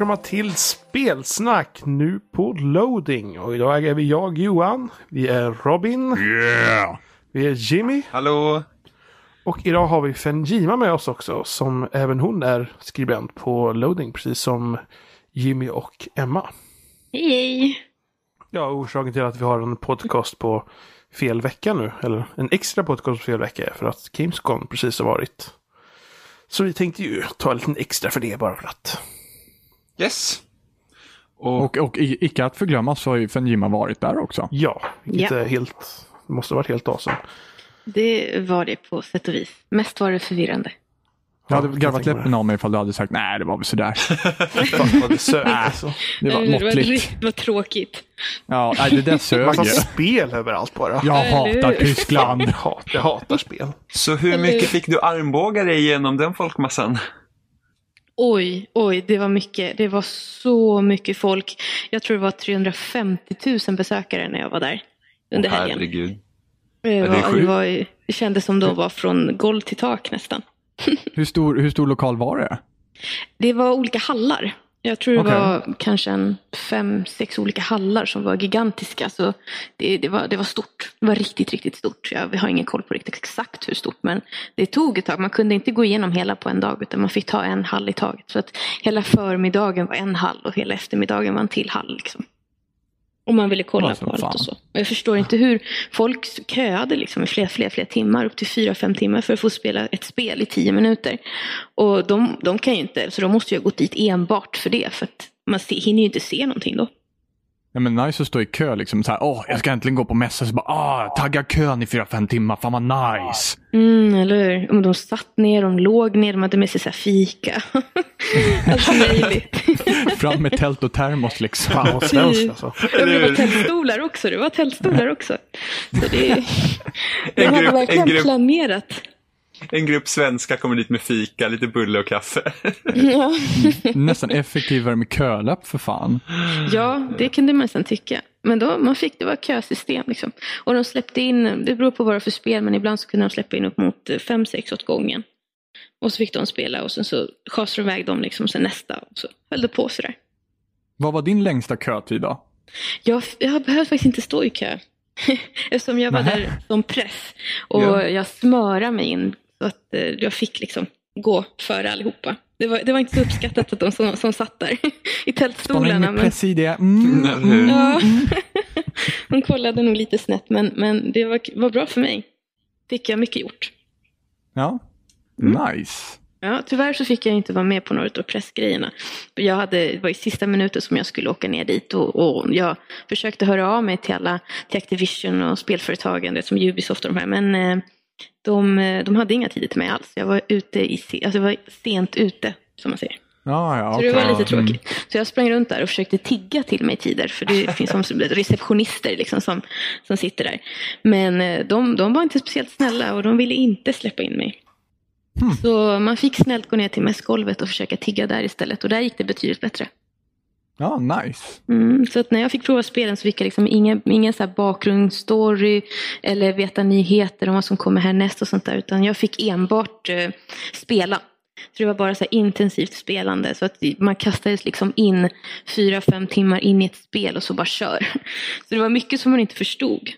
Hej välkomna till Spelsnack nu på loading. Och idag är vi jag Johan, vi är Robin, Yeah! vi är Jimmy Hallå! och idag har vi Fenjima med oss också som även hon är skribent på loading precis som Jimmy och Emma. Hej! Ja, orsaken till att vi har en podcast på fel vecka nu, eller en extra podcast på fel vecka är för att Gamescom precis har varit. Så vi tänkte ju ta en liten extra för det bara för att. Yes! Och, Och, och i- icke att förglömma så har ju Fenjima varit där också. Ja, vilket Ja. helt, det måste ha varit helt awesome. Det var det på sätt och vis. Mest var det förvirrande. Jag hade garvat läppen av mig ifall du hade sagt nej, det var väl sådär. Vad det sög alltså. Det var det var, måttligt. riktigt- vad tråkigt. Ja, nej, det där sög Massa ju. spel överallt bara. Jag hatar? Tyskland. Jag hatar, spel. så hur mycket fick du armbågar dig igenom den folkmassan? Oj, oj, det var mycket. Det var så mycket folk. Jag tror det var 350 000 besökare när jag var där under helgen. Herregud. Det, var, det, var, ju- det kändes som de var från golv till tak nästan. Hur stor, hur stor lokal var det? Det var olika hallar. Jag tror det Okej. var kanske en fem, sex olika hallar som var gigantiska. Så det, det, var, det var stort. Det var riktigt, riktigt stort. Jag har ingen koll på riktigt exakt hur stort. Men det tog ett tag. Man kunde inte gå igenom hela på en dag. Utan man fick ta en hall i taget. Så att hela förmiddagen var en hall och hela eftermiddagen var en till hall. Liksom. Om man ville kolla på allt och så. Och jag förstår inte hur folk köade liksom i flera, flera, flera timmar. Upp till fyra, fem timmar för att få spela ett spel i tio minuter. Och de, de kan ju inte, så de måste ju ha gått dit enbart för det. För att man se, hinner ju inte se någonting då. Ja, men nice att stå i kö liksom. Så här, åh, jag ska äntligen gå på mässa. Så bara, ah, tagga kön i fyra, fem timmar. Fan vad nice. Mm, eller hur? Men De satt ner, de låg ner, de hade med sig så här fika. Allt möjligt. Fram med tält och termos liksom. Fan vad svenskt alltså. Ja, det var tältstolar också. Det var tältstolar också. Så det, de hade grupp, verkligen planerat. En grupp svenskar kommer dit med fika, lite bulle och kaffe. Ja. Nästan effektivare med kölapp för fan. Ja, det kunde man nästan tycka. Men då, man fick, det var kösystem liksom. Och de släppte in, det beror på vad det var för spel, men ibland så kunde de släppa in upp mot eh, fem, sex åt gången. Och så fick de spela och sen så schasade de iväg dem liksom, sen nästa. Och så höll det på sådär. Vad var din längsta kötid då? Jag, jag behövde faktiskt inte stå i kö. Eftersom jag var Nähä. där som press. Och Ja. jag smörade mig in. Så att eh, jag fick liksom gå före allihopa. Det var, det var inte så uppskattat att de som, som satt där i in tältstolarna. med Men, press i det. Mm, hur? mm. ja. de kollade nog lite snett, men, men det var, var bra för mig. Fick jag mycket gjort. Ja, Mm. nice. Ja, tyvärr så fick jag inte vara med på några av pressgrejerna. Jag hade, det var i sista minuten som jag skulle åka ner dit och, och jag försökte höra av mig till alla, till Activision och spelföretagen, det som Ubisoft och de här, men eh, de, eh, de hade inga tider till mig alls. Jag var, ute i, alltså jag var sent ute, som man säger. Ja, ja, Så det var lite tråkigt. Så jag sprang runt där och försökte tigga till mig tider. För det finns som receptionister liksom som, som sitter där. Men eh, de, de var inte speciellt snälla och de ville inte släppa in mig. Hmm. Så man fick snällt gå ner till mässgolvet och försöka tigga där istället. Och där gick det betydligt bättre. Ja, nice. Mm, så att när jag fick prova spelen så fick jag liksom ingen, ingen så här bakgrundsstory eller veta nyheter om vad som kommer härnäst och sånt där. Utan jag fick enbart eh, spela. Så det var bara så intensivt spelande. Så att man kastades liksom in fyra, fem timmar in i ett spel och så bara kör. Så det var mycket som man inte förstod.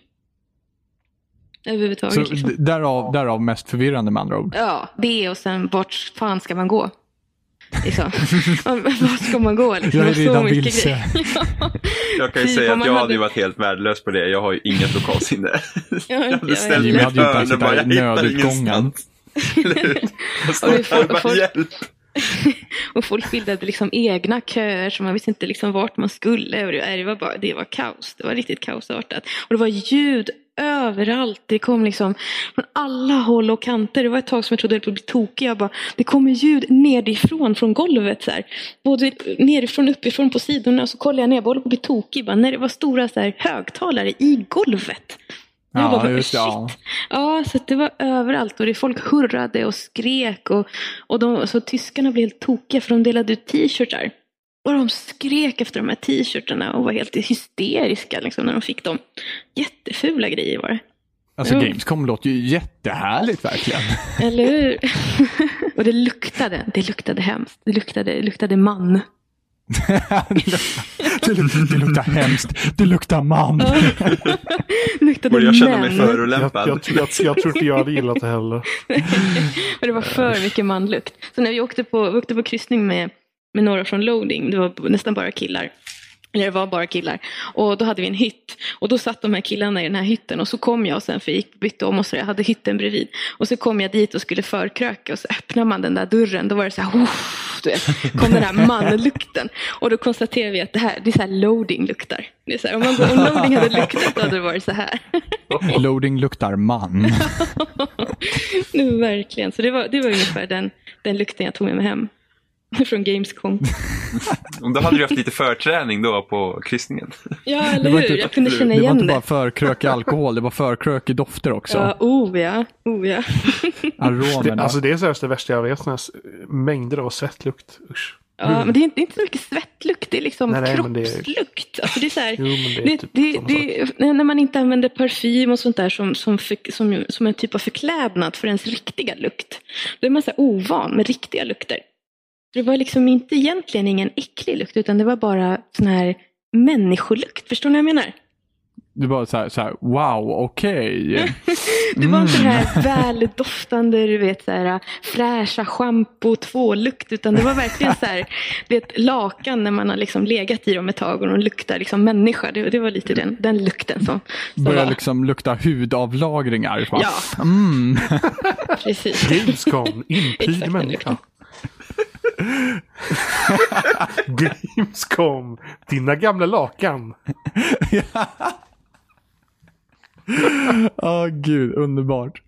Överhuvudtaget. Så liksom. därav, därav mest förvirrande med andra ord. Ja, det och sen vart fan ska man gå? Liksom. Vart ska man gå? Liksom? Jag är Det var så redan mycket vilse. grejer. Jag kan ju Fy, säga att jag hade- hade ju varit helt värdelös på det. Jag har ju inget lokalsinne. jag inte hade ställt mig ju inte före ens bara, jag hittar ingenstans. Jag Och står det är där folk- och bara folk- hjälp. Och folk bildade liksom egna köer så man visste inte liksom vart man skulle. Och det, var bara, det var kaos. Det var riktigt kaosartat. Och det var ljud överallt. Det kom liksom från alla håll och kanter. Det var ett tag som jag trodde det skulle bli tokig. Jag bara, det kommer ljud nerifrån, från golvet. Så här. Både nerifrån, uppifrån, på sidorna. Och så kollade jag ner, jag bara håller på att bli tokig. Bara, när det var stora så här, högtalare i golvet. Jag Ja, bara, just shit. Ja. Ja, så det var överallt och det folk hurrade och skrek och, och de, så tyskarna blev helt tokiga för de delade ut t-shirtar. Och de skrek efter de här t-shirtarna och var helt hysteriska liksom, när de fick dem. Jättefula grejer var det. Alltså. Gamescom låter ju jättehärligt verkligen. Eller hur? och det luktade, det luktade hemskt. Det luktade, det luktade man. det, luk- det luktar hemskt. Det luktar man. Luktade Borde jag känna mig män. Jag, förolämpad? jag, jag, jag tror inte jag hade gillat det heller. Och det var för mycket manlukt. Så när vi åkte på, vi åkte på kryssning med, med några från loading, det var nästan bara killar. Eller det var bara killar. Och då hade vi en hytt. Och då satt de här killarna i den här hytten. Och så kom jag sen, för jag gick, bytte om och så jag hade hytten bredvid. Och så kom jag dit och skulle förkröka. Och så öppnar man den där dörren. Då var det så här, "Uff", du vet, kom den här manlukten. Och då konstaterade vi att det här, det är så här loading luktar. Det är så här, om, man, går- om loading hade luktat då hade det varit så här. Loading luktar man. nu, verkligen. Så det var, det var ungefär den, den lukten jag tog med mig hem. Från Gamescom. Då hade du haft lite förträning då på kryssningen. Ja, eller Det var hur? inte- Jag kunde känna Det var igen inte bara det. förkrök i alkohol, det var förkrök i dofter också. Ja, oh ja. Oh, ja. Det, Aromerna. alltså det är seriöst det värsta jag vet. såna här s- Mängder av svettlukt. Usch. ja men det är, inte, det inte så mycket svettlukt, det är liksom Nej, det är- kroppslukt. Alltså det är så här, Jo, men det är det, typ det, samma det, när man inte använder parfym och sånt där som, som, för, som, som en typ av förklädnad för ens riktiga lukt. Då är man så här ovan med riktiga lukter. Det var liksom inte egentligen ingen äcklig lukt utan det var bara sån här människolukt. Förstår ni vad jag menar? Det var så här, så här wow, okej. Det var inte den Mm. här väldoftande, du vet, så här, fräscha schampo, tvålukt, utan det var verkligen så här, det är ett lakan när man har liksom legat i dem ett tag och de luktar liksom människa. Det, det var lite den, den lukten som, som Börjar var. liksom lukta hudavlagringar. Bara, Ja. Mm. Precis. Exakt den människa. Gamescom, dina gamla lakan. Åh gud, underbart.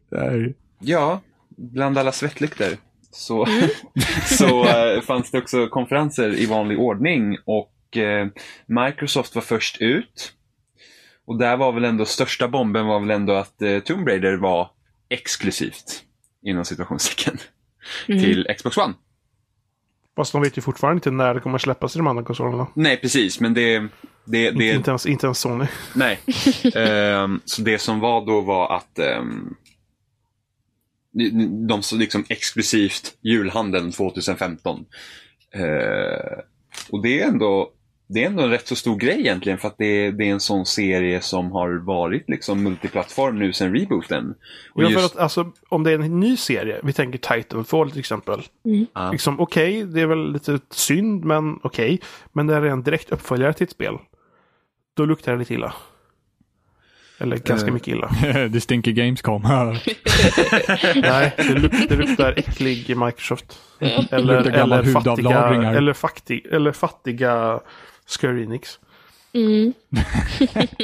Ja, bland alla svettlukter så, så eh, fanns det också konferenser i vanlig ordning och eh, Microsoft var först ut. Och där var väl ändå största bomben var väl ändå att eh, Tomb Raider var exklusivt inom situationstecken till Xbox One. Fast de vet ju fortfarande inte när det kommer släppas i de andra konsolerna. Nej, precis, men det, det, det, Inte, ens, inte ens Sony. Nej. Ehm, så det som var då var att ehm, de så liksom exklusivt julhandeln 2015. Eh, och det är ändå det är ändå en rätt så stor grej egentligen för att det, det är en sån serie som har varit liksom multiplattform nu sedan rebooten. Och Ja, för just- att, alltså, om det är en ny serie, vi tänker Titanfall till exempel. Ja. Liksom, okej, det är väl lite synd, men okej. Men det är en direkt uppföljare till ett spel. Då luktar det lite illa. Eller ganska Eh. mycket illa. det stinker Gamescom. Nej, det, luk, det luktar äcklig Microsoft. Eller, eller, fattiga, eller, fattig, eller fattiga Square Enix. Mm.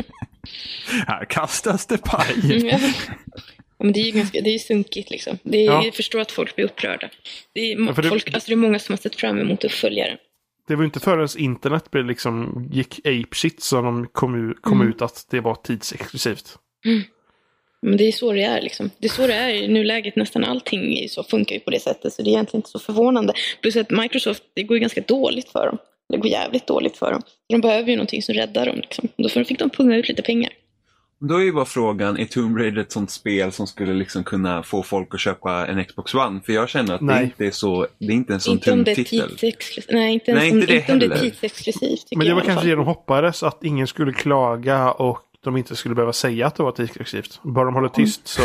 Här kastas det paj. Ja. Ja, men det är ju ganska, det är sunkigt liksom. Det är, Ja. Jag förstår att folk blir upprörda. Det är, Ja, det- folk, alltså det är många som har sett fram emot uppföljaren. Det var ju inte förrän internet blev liksom, gick ape shit som de kom, kom ut att det var tidsexklusivt. Men det är så det är liksom. Det är så det är i nuläget. Nästan allting så, funkar ju på det sättet. Så det är egentligen inte så förvånande. Plus att Microsoft, det går ju ganska dåligt för dem. Det går jävligt dåligt för dem. De behöver ju någonting som räddar dem. Liksom. Då får- fick de punga ut lite pengar. Då är ju bara frågan, är Tomb Raider ett sånt spel som skulle liksom kunna få folk att köpa en Xbox One? För jag känner att det Nej. inte är så, det är inte en sån Inte tung det titel. Nej, inte, Nej, om, inte det inte om det är tidsexklusivt. Men det var kanske det de hoppades, att ingen skulle klaga och de inte skulle behöva säga att det var tidsexklusivt. Bara de håller tyst så...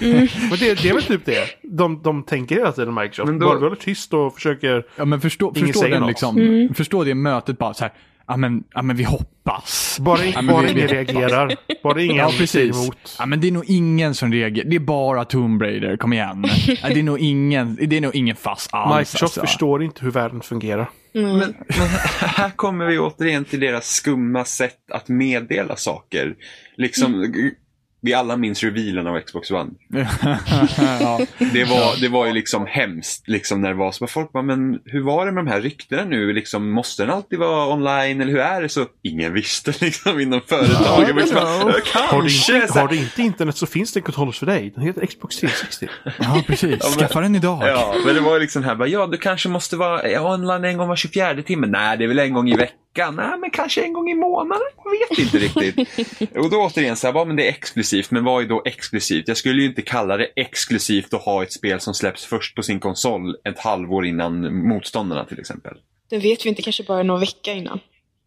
Mm. Men det, det är väl typ det. De, de tänker hela tiden Microsoft. Men då- Bara vi håller tyst och försöker... Ja men förstå, förstå den liksom, Mm. förstå det mötet bara så här, ja men, ja men vi hoppas. Bara, Ja, men bara vi- ingen vi- reagerar. Bara ingen Ja, precis. emot. Ja, men det är nog ingen som reagerar. Det är bara Tomb Raider, kom igen. Ja, det, är nog ingen, det är nog ingen fast alls. Microsoft alltså. förstår inte hur världen fungerar. Mm. Men, men här kommer vi återigen till deras skumma sätt att meddela saker. Liksom, vi alla minns revealen av Xbox One. ja. Det var, det var ju liksom hemskt liksom när det var så. Folk bara, men hur var det med de här ryktena nu? Liksom, måste den alltid vara online eller hur är det? Så ingen visste liksom inom företaget. Ja, liksom. Har du, inte, har du inte internet så finns det en kontroll för dig. Den heter Xbox 360. ja, precis. Skaffa den idag. Ja, men det var ju liksom här, bara, ja du kanske måste vara ja, online en gång var 24 timme. Nej, det är väl en gång i veckan. Nej, men kanske en gång i månaden. Jag vet inte riktigt. Och då återigen så här, ja, men det är exklusivt. Men vad är då exklusivt? Jag skulle ju inte kalla det exklusivt att ha ett spel som släpps först på sin konsol ett halvår innan motståndarna till exempel. Den vet vi inte, kanske bara någon vecka innan.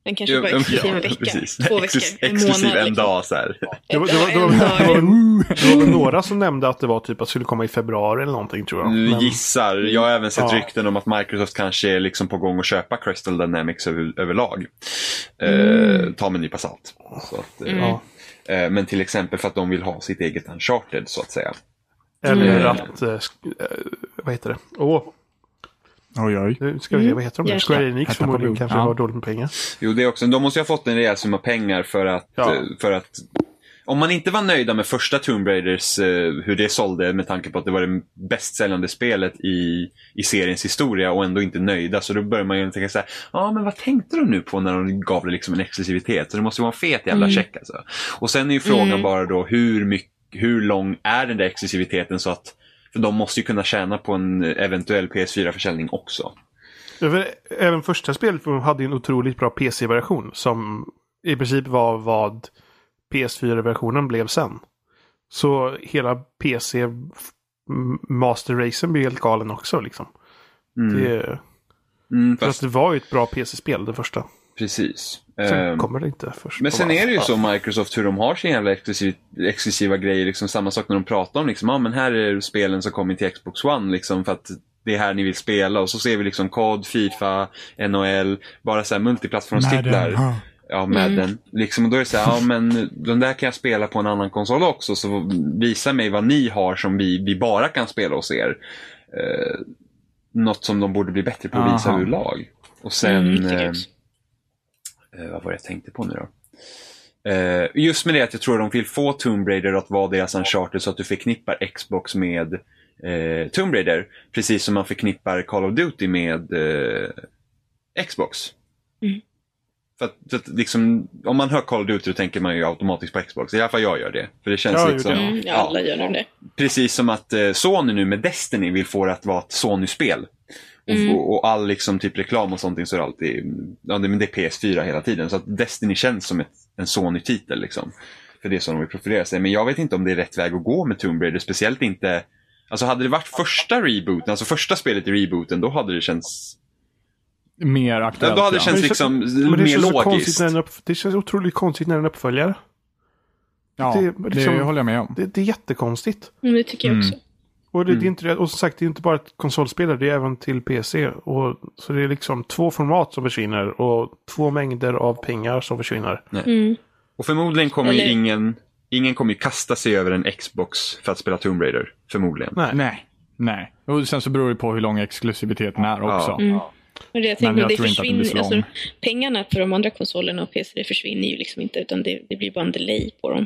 Den kanske Ja, bara är ja, exklusiv en vecka, precis. två veckor, Exklusiv- en Exklusiv månad. en liksom. dag så här. Det var, det, var, det, Ja, var, en det, var, det några som nämnde att det var typ att det skulle komma i februari eller någonting tror jag. Men- gissar. Jag har även sett Ja. rykten om att Microsoft kanske är liksom på gång att köpa Crystal Dynamics över, överlag. Mm. Eh, ta med en nypa salt. Så att, eh, Ja. Eh, men till exempel för att de vill ha sitt eget Uncharted så att säga. Eller Mm. att, eh, eh, vad heter det? Åh, Oj, oj. nu ska vi se, vad heter de? Hjärta. Square Enix förmodligen kanske Ja. har dåligt med pengar. Jo, det är också. De måste ju ha fått en rejäl summa pengar för att, Ja. eh, för att om man inte var nöjda med första Tomb Raiders, eh, hur det sålde med tanke på att det var det bäst säljande spelet i, i seriens historia och ändå inte nöjda, så då börjar man ju tänka så här, ja men vad tänkte de nu på när de gav det liksom en exklusivitet? Så det måste ju vara en fet jävla Mm. check alltså. Och sen är ju frågan Mm. bara då hur, mycket, hur lång är den där exklusiviteten så att för de måste ju kunna tjäna på en eventuell PS4-försäljning också. Även första spelet hade ju en otroligt bra PC-version som i princip var vad PS4-versionen blev sen. Så hela PC m- Master Racen blir helt galen också liksom. Mm. Det, Mm, för fast, att det var ju ett bra PC-spel det första. precis. Sen Ehm, kommer det inte först. Men sen är det ju så Microsoft hur de har sin jävla exklusiv, exklusiva grejer. Liksom samma sak när de pratar om liksom, ja men här är spelen som kommer till Xbox One liksom för att det är här ni vill spela. Och så ser vi liksom COD, Fifa, NHL, bara så här multiplattformstitlar. Ja, Madden. Liksom, och då är det så här, ja men de där kan jag spela på en annan konsol också. Så visa mig vad ni har som vi, vi bara kan spela hos er. Eh, något som de borde bli bättre på att visa Aha. överlag. Och sen... Mm, eh. Eh, vad var det jag tänkte på nu då? Eh, just med det att jag tror att de vill få Tomb Raider att vara deras Uncharted så att du förknippar Xbox med eh, Tomb Raider. Precis som man förknippar Call of Duty med eh, Xbox. Mm. För att, för att liksom, om man hör Call of Duty tänker man ju automatiskt på Xbox. I alla fall jag gör det. För det känns Ja, liksom, det- Mm, ja, alla gör nog det. Precis som att eh, Sony nu med Destiny vill få det att vara ett Sony-spel. Och, Mm. och, och all liksom typ reklam och sånt så är det alltid, ja det, men det är PS4 hela tiden. Så att Destiny känns som ett, en Sony-titel liksom. För det är så de vill profilera sig. Men jag vet inte om det är rätt väg att gå med Tomb Raider. Speciellt inte, alltså hade det varit första rebooten, alltså första spelet i rebooten, då hade det känts, Mer aktuellt. då hade det ja. känts Men det liksom Men det mer känns, så logiskt. konstigt när upp, det känns otroligt konstigt när en uppföljare. Ja, det- det, liksom- håller jag med om. Det, det är jättekonstigt. Mm, det tycker jag Mm. också. Och, det, det Mm. är inte, och som sagt, det är inte bara ett konsolspel, det är även till PC. Och, så det är liksom två format som försvinner och två mängder av pengar som försvinner. Mm. Och förmodligen kommer Eller- ingen, ingen kommer ju kasta sig över en Xbox för att spela Tomb Raider. Förmodligen. Nej. Nej. Nej. Och sen så beror det på hur lång exklusiviteten är också. Ja. Mm. Det jag tänkte, jag det tror inte att den blir försvinner, så lång. alltså, pengarna för de andra konsolerna och PC det försvinner ju liksom inte utan det, det blir bara en delay på dem.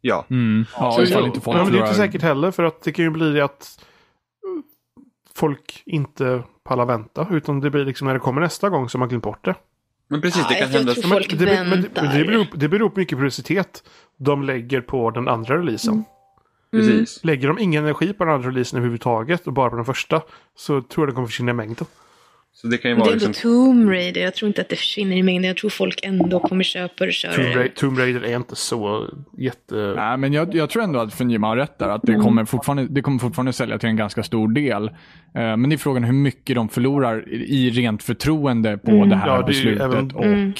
Ja. Mm. Ja, Så, ifall ja, inte folk men det är inte säkert heller för att det kan ju bli det att eh, folk inte pallar vänta. Utan det blir liksom när det kommer nästa gång som man glömt bort det. Men precis, Ja, det kan hända. Ja, men det, men, men, men det, beror, det beror på mycket publicitet de lägger på den andra releasen. Mm. Precis. Lägger de ingen energi på den andra releasen överhuvudtaget och bara på den första så tror jag det kommer försvinna i mängden. Så det kan ju Men det vara är ändå liksom... Tomb Raider, jag tror inte att det försvinner i mängden. Jag tror folk ändå kommer köpa och köra Tomb, Ra- det. Tomb Raider är inte så jätte... Nej, men jag, jag tror ändå att Funjima har rätt där. Att det kommer, fortfarande, det kommer fortfarande sälja till en ganska stor del. Eh, men det är frågan hur mycket de förlorar i rent förtroende på det här Ja, det beslutet. även- Och, Mm.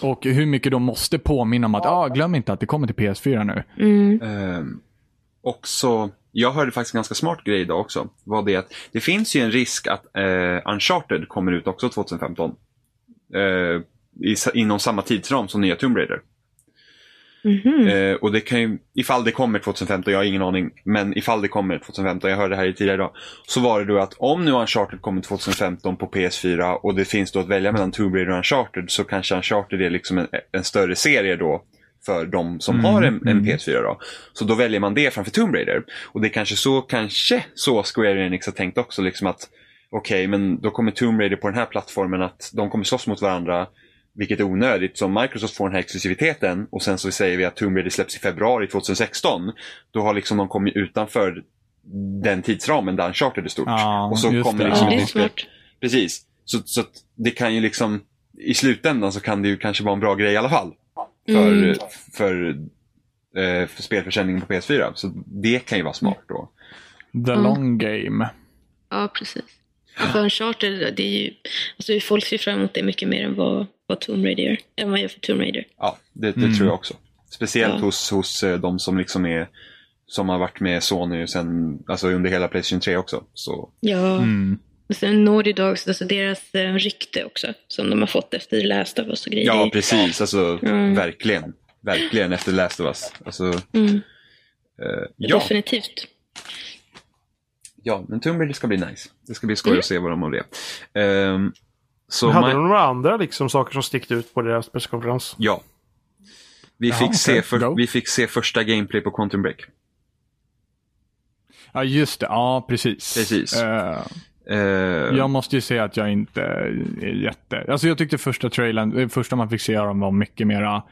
Och hur mycket de måste påminna om att ah, glöm inte att det kommer till PS4 nu. Mm. ehm, också, jag hörde faktiskt en ganska smart grej idag också. Var det att det finns ju en risk att eh, Uncharted kommer ut också 2015. Eh, i, inom samma tidsram som nya Tomb Raider. Mhm. Eh, och det kan ju, ifall det kommer 2015, jag har ingen aning, men ifall det kommer 2015, jag hörde det här tidigare idag, så var det då att om nu Uncharted kommer 2015 på PS4 och det finns då att välja mellan Tomb Raider och Uncharted så kanske Uncharted är liksom en, en större serie då för de som Mm, har en, en mm. PS4 då. Så då väljer man det framför Tomb Raider. Och det är kanske så, kanske så Square Enix har tänkt också liksom att okej, men då kommer Tomb Raider på den här plattformen att de kommer slåss mot varandra vilket är onödigt. Så om Microsoft får den här exklusiviteten och sen så säger vi att Tomb Raider släpps i februari 2016. Då har liksom de kommit utanför den tidsramen där Uncharted är stort. Ja, och så kommer det. liksom Ja, det är smart. Precis. Så, så att det kan ju liksom i slutändan så kan det ju kanske vara en bra grej i alla fall. För, Mm. för, eh, för spelförsäljningen på PS4. Så det kan ju vara smart då. The Mm. long game. Ja, precis. För Uncharted, det är ju, alltså folk ser fram emot det mycket mer än vad, vad Tomb Raider gör. Än vad jag gör för Tomb Raider. Ja, det, det Mm. tror jag också. Speciellt Ja. hos, hos eh, de som liksom är som har varit med Sony sen, alltså under hela Playstation 3 också. Så, Ja. Mm. Sen Naughty Dogs, alltså deras eh, rykte också. Som de har fått efter Last of Us och grejer. ja, precis. Alltså, Mm. verkligen. Verkligen efter Last of Us. Alltså, Mm, eh, ja, Definitivt. ja, men Tomb Raider ska bli nice. Det ska bli skoj Mm. att se vad de har det. Ehm, så Hade man- de några andra liksom, saker som stickte ut på deras presskonferens? Ja. Vi, Jaha, fick okej. se för, vi fick se första gameplay på Quantum Break. Ja, just det. Ja, precis. Precis. Eh, Eh, Jag måste ju säga att jag inte är jätte... Alltså jag tyckte första trailern, det första man fick se av dem var mycket mera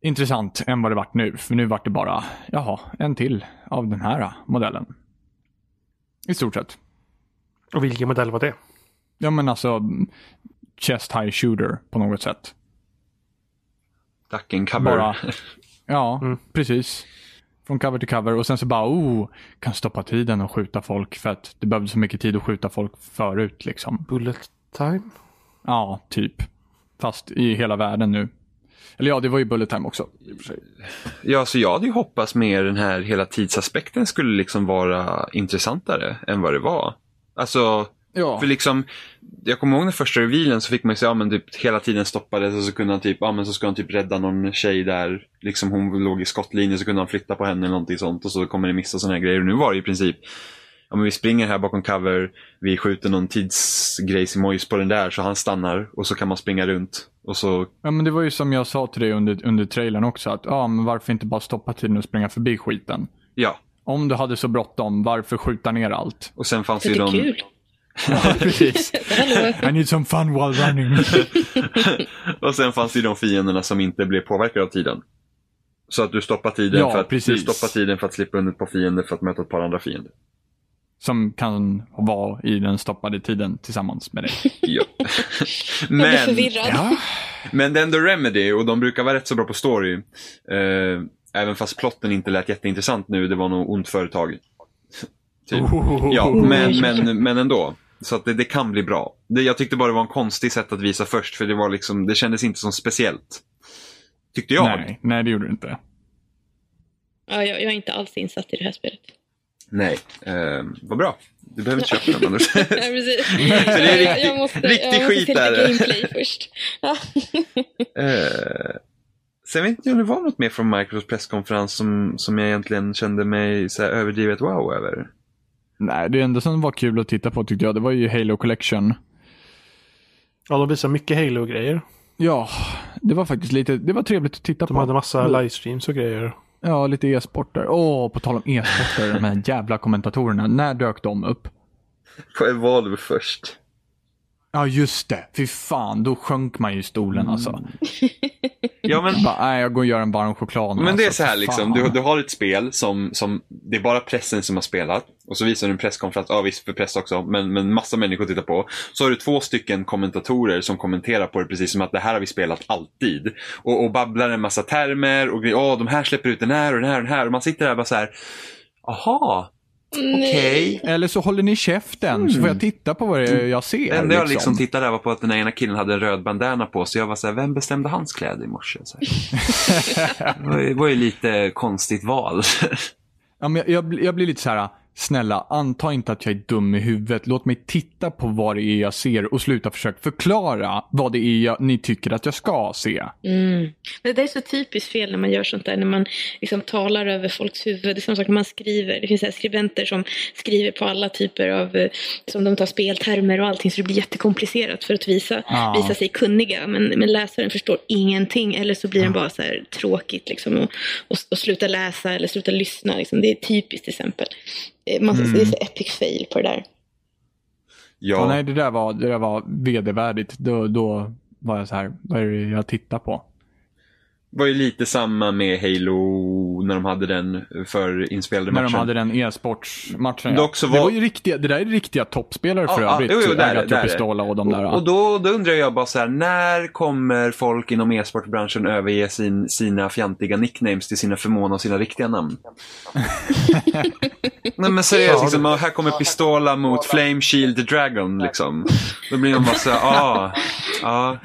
intressant än vad det vart nu. För nu vart det bara, jaha, en till av den här modellen. I stort sett. Och vilken modell var det? Ja men alltså, chest high shooter på något sätt. Duck and cover. Bara, ja, Mm. precis. Från cover till cover och sen så bara, oh, kan stoppa tiden och skjuta folk för att det behövde så mycket tid att skjuta folk förut liksom. Bullet time? Ja, typ. Fast i hela världen nu. Eller ja, det var ju bullet time också. Ja, så jag hade ju hoppats mer den här hela tidsaspekten skulle liksom vara intressantare än vad det var. Alltså, Ja. för liksom, jag kommer ihåg den första revealen så fick man ju se, ja men typ hela tiden stoppades och så kunde han typ, ja men så ska han typ rädda någon tjej där, liksom hon låg i skottlinjen så kunde han flytta på henne eller någonting sånt och så kommer det missa sådana här grejer. Och nu var det i princip, ja men vi springer här bakom cover, vi skjuter någon tidsgrejsimojs på den där så han stannar och så kan man springa runt. Och så, Ja, men det var ju som jag sa till dig under, under trailern också. Att, ja, men varför inte bara stoppa tiden och springa förbi skiten? ja. Om du hade så bråttom, varför skjuta ner allt? Och sen fanns ju det är de... kul. Precis. I need some fun while running. Och sen fanns det ju de fienderna som inte blev påverkade av tiden. Så att du stoppar tiden, Ja, för, att, du stoppar tiden för att slippa undan ett par fiender för att möta ett par andra fiender. som kan vara i den stoppade tiden tillsammans med dig. Ja. Men. Ja, men det är ändå Remedy och de brukar vara rätt så bra på story. Eh, även fast plotten inte lät jätteintressant nu, det var nog ont företag. typ. Ja, men, men, men ändå. Så att det, det kan bli bra. Det, jag tyckte bara det var en konstig sätt att visa först, för det var liksom, det kändes inte som speciellt. Tyckte jag. nej, nej, det gjorde du inte. Ja, jag, jag är inte alls insatt i det här spelet. Nej, eh, vad bra. Du behöver inte köpa den Anders. Ja, precis. Det är riktig- jag måste, riktig jag måste skit där. gameplay först. Eh, sen vet inte jag om det var något mer från Microsofts presskonferens som, som jag egentligen kände mig så här överdrivet wow över. Nej, det enda som var kul att titta på tyckte jag, det var ju Halo Collection. Ja, de visar mycket Halo-grejer. Ja, det var faktiskt lite, det var trevligt att titta De på. hade massa livestreams och grejer. Ja, lite e-sporter. Åh, på tal om e-sporter, de här jävla kommentatorerna. När dök de upp? På Evolve först. Ja, just det. Fy fan, då sjönk man ju i stolen alltså. Ja, men, Bara, nej, jag går och gör en varm choklad. men det är alltså, så här liksom. Du, du har ett spel som, som, det är bara pressen som har spelat. Och så visar du en presskonferens, ja visst för press också, men, men massa människor tittar på. Så har du två stycken kommentatorer som kommenterar på det precis som att det här har vi spelat alltid. Och, och babblar en massa termer och grejer, åh de här släpper ut den här och den här och den här. Och man sitter där bara så här, aha, okej. Eller så håller ni käften, så får jag titta på vad jag ser. Det enda jag liksom liksom. tittade där var på att den ena killen hade en röd bandana på sig. Jag var så här, vem bestämde hans kläder i morse? Så här. det var ju- lite konstigt val. Ja, men jag, jag, blir- jag blir lite så här, snälla, anta inte att jag är dum i huvudet. Låt mig titta på vad det är jag ser och sluta försöka förklara vad det är jag, ni tycker att jag ska se. Mm. Det är så typiskt fel när man gör sånt där, när man liksom talar över folks huvud. Det är samma sak när man skriver. Det finns så skribenter som skriver på alla typer av, eh, som de tar speltermer och allting, så det blir jättekomplicerat för att visa, Ja. visa sig kunniga. Men, men läsaren förstår ingenting, eller så blir den bara så här tråkigt liksom, och, och, och sluta läsa eller sluta lyssna. Liksom. Det är typiskt till exempel. Eh, Man, Det är så epic fail på det där. Ja. Ja, nej, det där var, det där var vedervärdigt. Då, då var jag så här, vad är det jag tittar på? Var ju lite samma med Halo när de hade den för inspelade När matchen. de hade den e-sportsmatchen. Det var- ju riktiga, det där är riktiga toppspelare för Ja, ja, övrigt. jo, jo, där det, där är det. Pistola och de där. Och, och då, då undrar jag bara så här, när kommer folk inom e-sportbranschen överge sin, sina fjantiga nicknames till sina förmån och sina riktiga namn? Nej men seriöst, liksom, ja, här kommer Pistola mot Flame Shield Dragon liksom. Då blir man bara så här, ah, ah.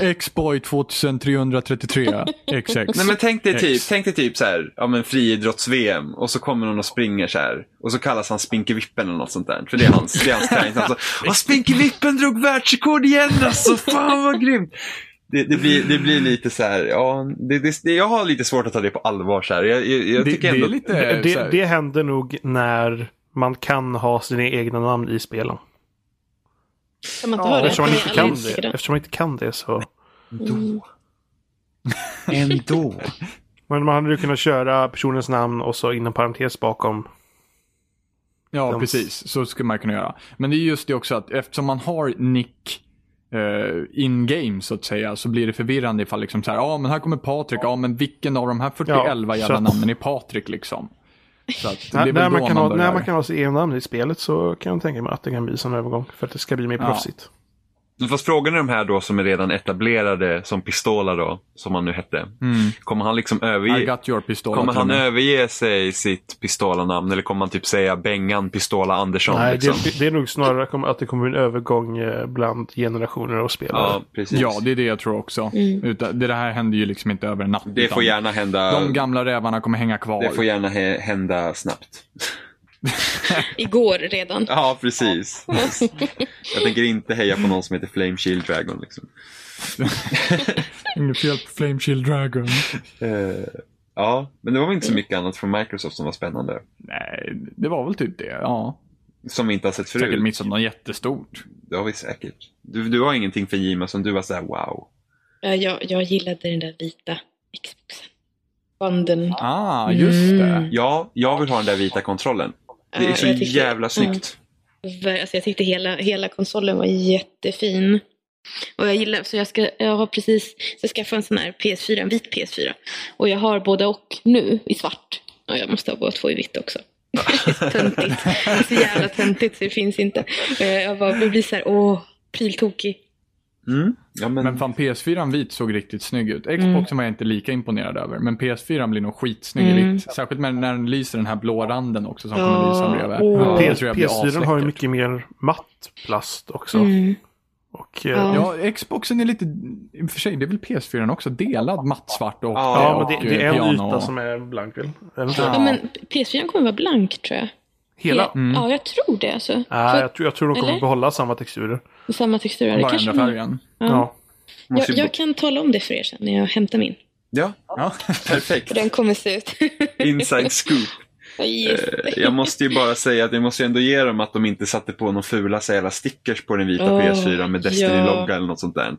X-boy 2333 XX. Nej men tänk dig typ, tänk dig typ så här, ja men friidrotts-VM och så kommer någon och springer så här och så kallas han Spinkevippen eller något sånt där. För det är hans, det är hans. Alltså, Spinkevippen drog världsrekord igen alltså, fan vad grymt! Det, det, blir, det blir lite så här, ja, det, det, det, jag har lite svårt att ta det på allvar så här. Jag, jag, jag Det, tycker det ändå... är lite... Det, det, här- det händer nog när man kan ha sina egna namn i spelen. Kan man inte ha det? Eftersom man inte kan det, eftersom man inte kan det så. Mm. Ändå. Men man hade ju kunnat köra personens namn och så inom parentes bakom. Ja, De- precis. Så skulle man kunna göra. Men det är just det också att eftersom man har nick eh, in-game så att säga så blir det förvirrande ifall liksom så här, ja men här kommer Patrik, ja men vilken av de här 41 Ja, jävla namnen är Patrik liksom? Så att det är När, man kan ha, börjar- när man kan ha sitt egna namn i spelet så kan jag tänka mig att det kan bli sån övergång. För att det ska bli mer Ja. proffsigt. Fast frågan är de här då som är redan etablerade som Pistola då, som han nu hette. Mm. Kommer han liksom överge... got your pistol. Kommer han överge sig sitt Pistola-namn eller kommer han typ säga Bengan Pistola Andersson? Nej, liksom? det, det är nog snarare att det kommer en övergång eh, bland generationer och spelare. Ja, precis. Ja, det är det jag tror också. Mm. Utan, det här händer ju liksom inte över en natt. Det får gärna hända, De gamla rävarna kommer hänga kvar. det får gärna hä- hända snabbt. Igår redan. Ja, precis. Jag tänker inte heja på någon som heter Flame Shield Dragon. Liksom. Inget fel på Flame Shield Dragon. Eh, ja, men det var väl inte så mycket annat från Microsoft som var spännande. Nej, det var väl typ det. Ja. Som vi inte har sett Säkert förut. missat något jättestort. Det har vi säkert. Du, du har ingenting för Jima som du var såhär wow. Ja, Jag, jag gillade den där vita Xboxen. Banden. Ah, just det. Mm. Ja, jag vill ha den där vita kontrollen. Det är Ja, så tyckte- jävla snyggt. Alltså jag tyckte hela, hela konsolen var jättefin. Och jag gillar, så jag, ska, jag har precis så jag skaffade en sån här PS4, en vit PS4. Och jag har både och nu i svart. Och jag måste ha båda två i vitt också. töntigt. Det är så jävla töntigt så det finns inte. Eh, Jag bara blir så här, åh, pryltokig. Mm. Ja, men, Men fan PS4 vit såg riktigt snygg ut. Mm. Xboxen var jag inte lika imponerad över. Men PS4 blir nog skitsnygg i Mm. vitt. Särskilt med, när den lyser den här blå randen också som Ja, kommer lysa bredvid. åh. Ja, P- det tror jag blir PS4 har ju mycket mer matt plast också. Mm. Och, eh, Ja. Ja, Xboxen är lite, i och för sig, det är väl PS4 också, delad mattsvart och, Ja, ja, och men det, det är en piano. yta som är blank väl? Ja. Ja, men PS4 kommer vara blank tror jag. Hela? Mm. Ja, jag tror det alltså. Nej, För jag, tror, jag tror de kommer Eller? behålla samma texturer. Samma textur. Det Bara kanske ändra färgen. Ja. Ja. Jag, jag kan tala om det för er sen när jag hämtar min. Ja, Ja. perfekt. För den kommer se ut. Inside scoop. Det. Eh, Jag måste ju bara säga att jag måste ändå ge dem att de inte satte på några fula så jävla stickers på den vita Åh, PS4 med Destiny-logga ja. eller något sånt där.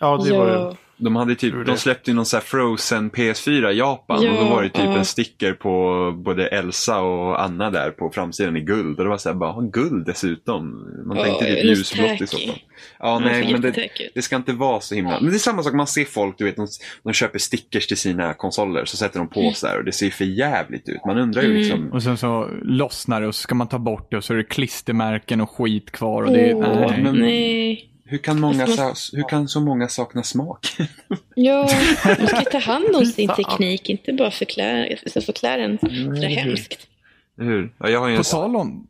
ja, det var Ja. ju... De, hade typ, de släppte ju någon så här Frozen PS4 i Japan Ja, och då var det typ ja. en sticker på både Elsa och Anna där på framsidan i guld. Och det var så här, bara, "Ha, guld dessutom. Man Ja, tänkte typ ljusblått i så fall. Ja, Den nej, men det, det ska inte vara så himla... Men det är samma sak, man ser folk, du vet, de, de köper stickers till sina konsoler, så sätter de på så här och det ser för jävligt ut. Man undrar ju Mm. liksom... Och sen så lossnar det och så ska man ta bort det och så är det klistermärken och skit kvar. Och det, Åh, nej. men- nej. Hur kan, många sa, hur kan så många sakna smak? Ja, man ska ta hand om sin teknik, inte bara förklä, förklä den sådär hemskt. Hur? Ja, jag har ju På en, tal om...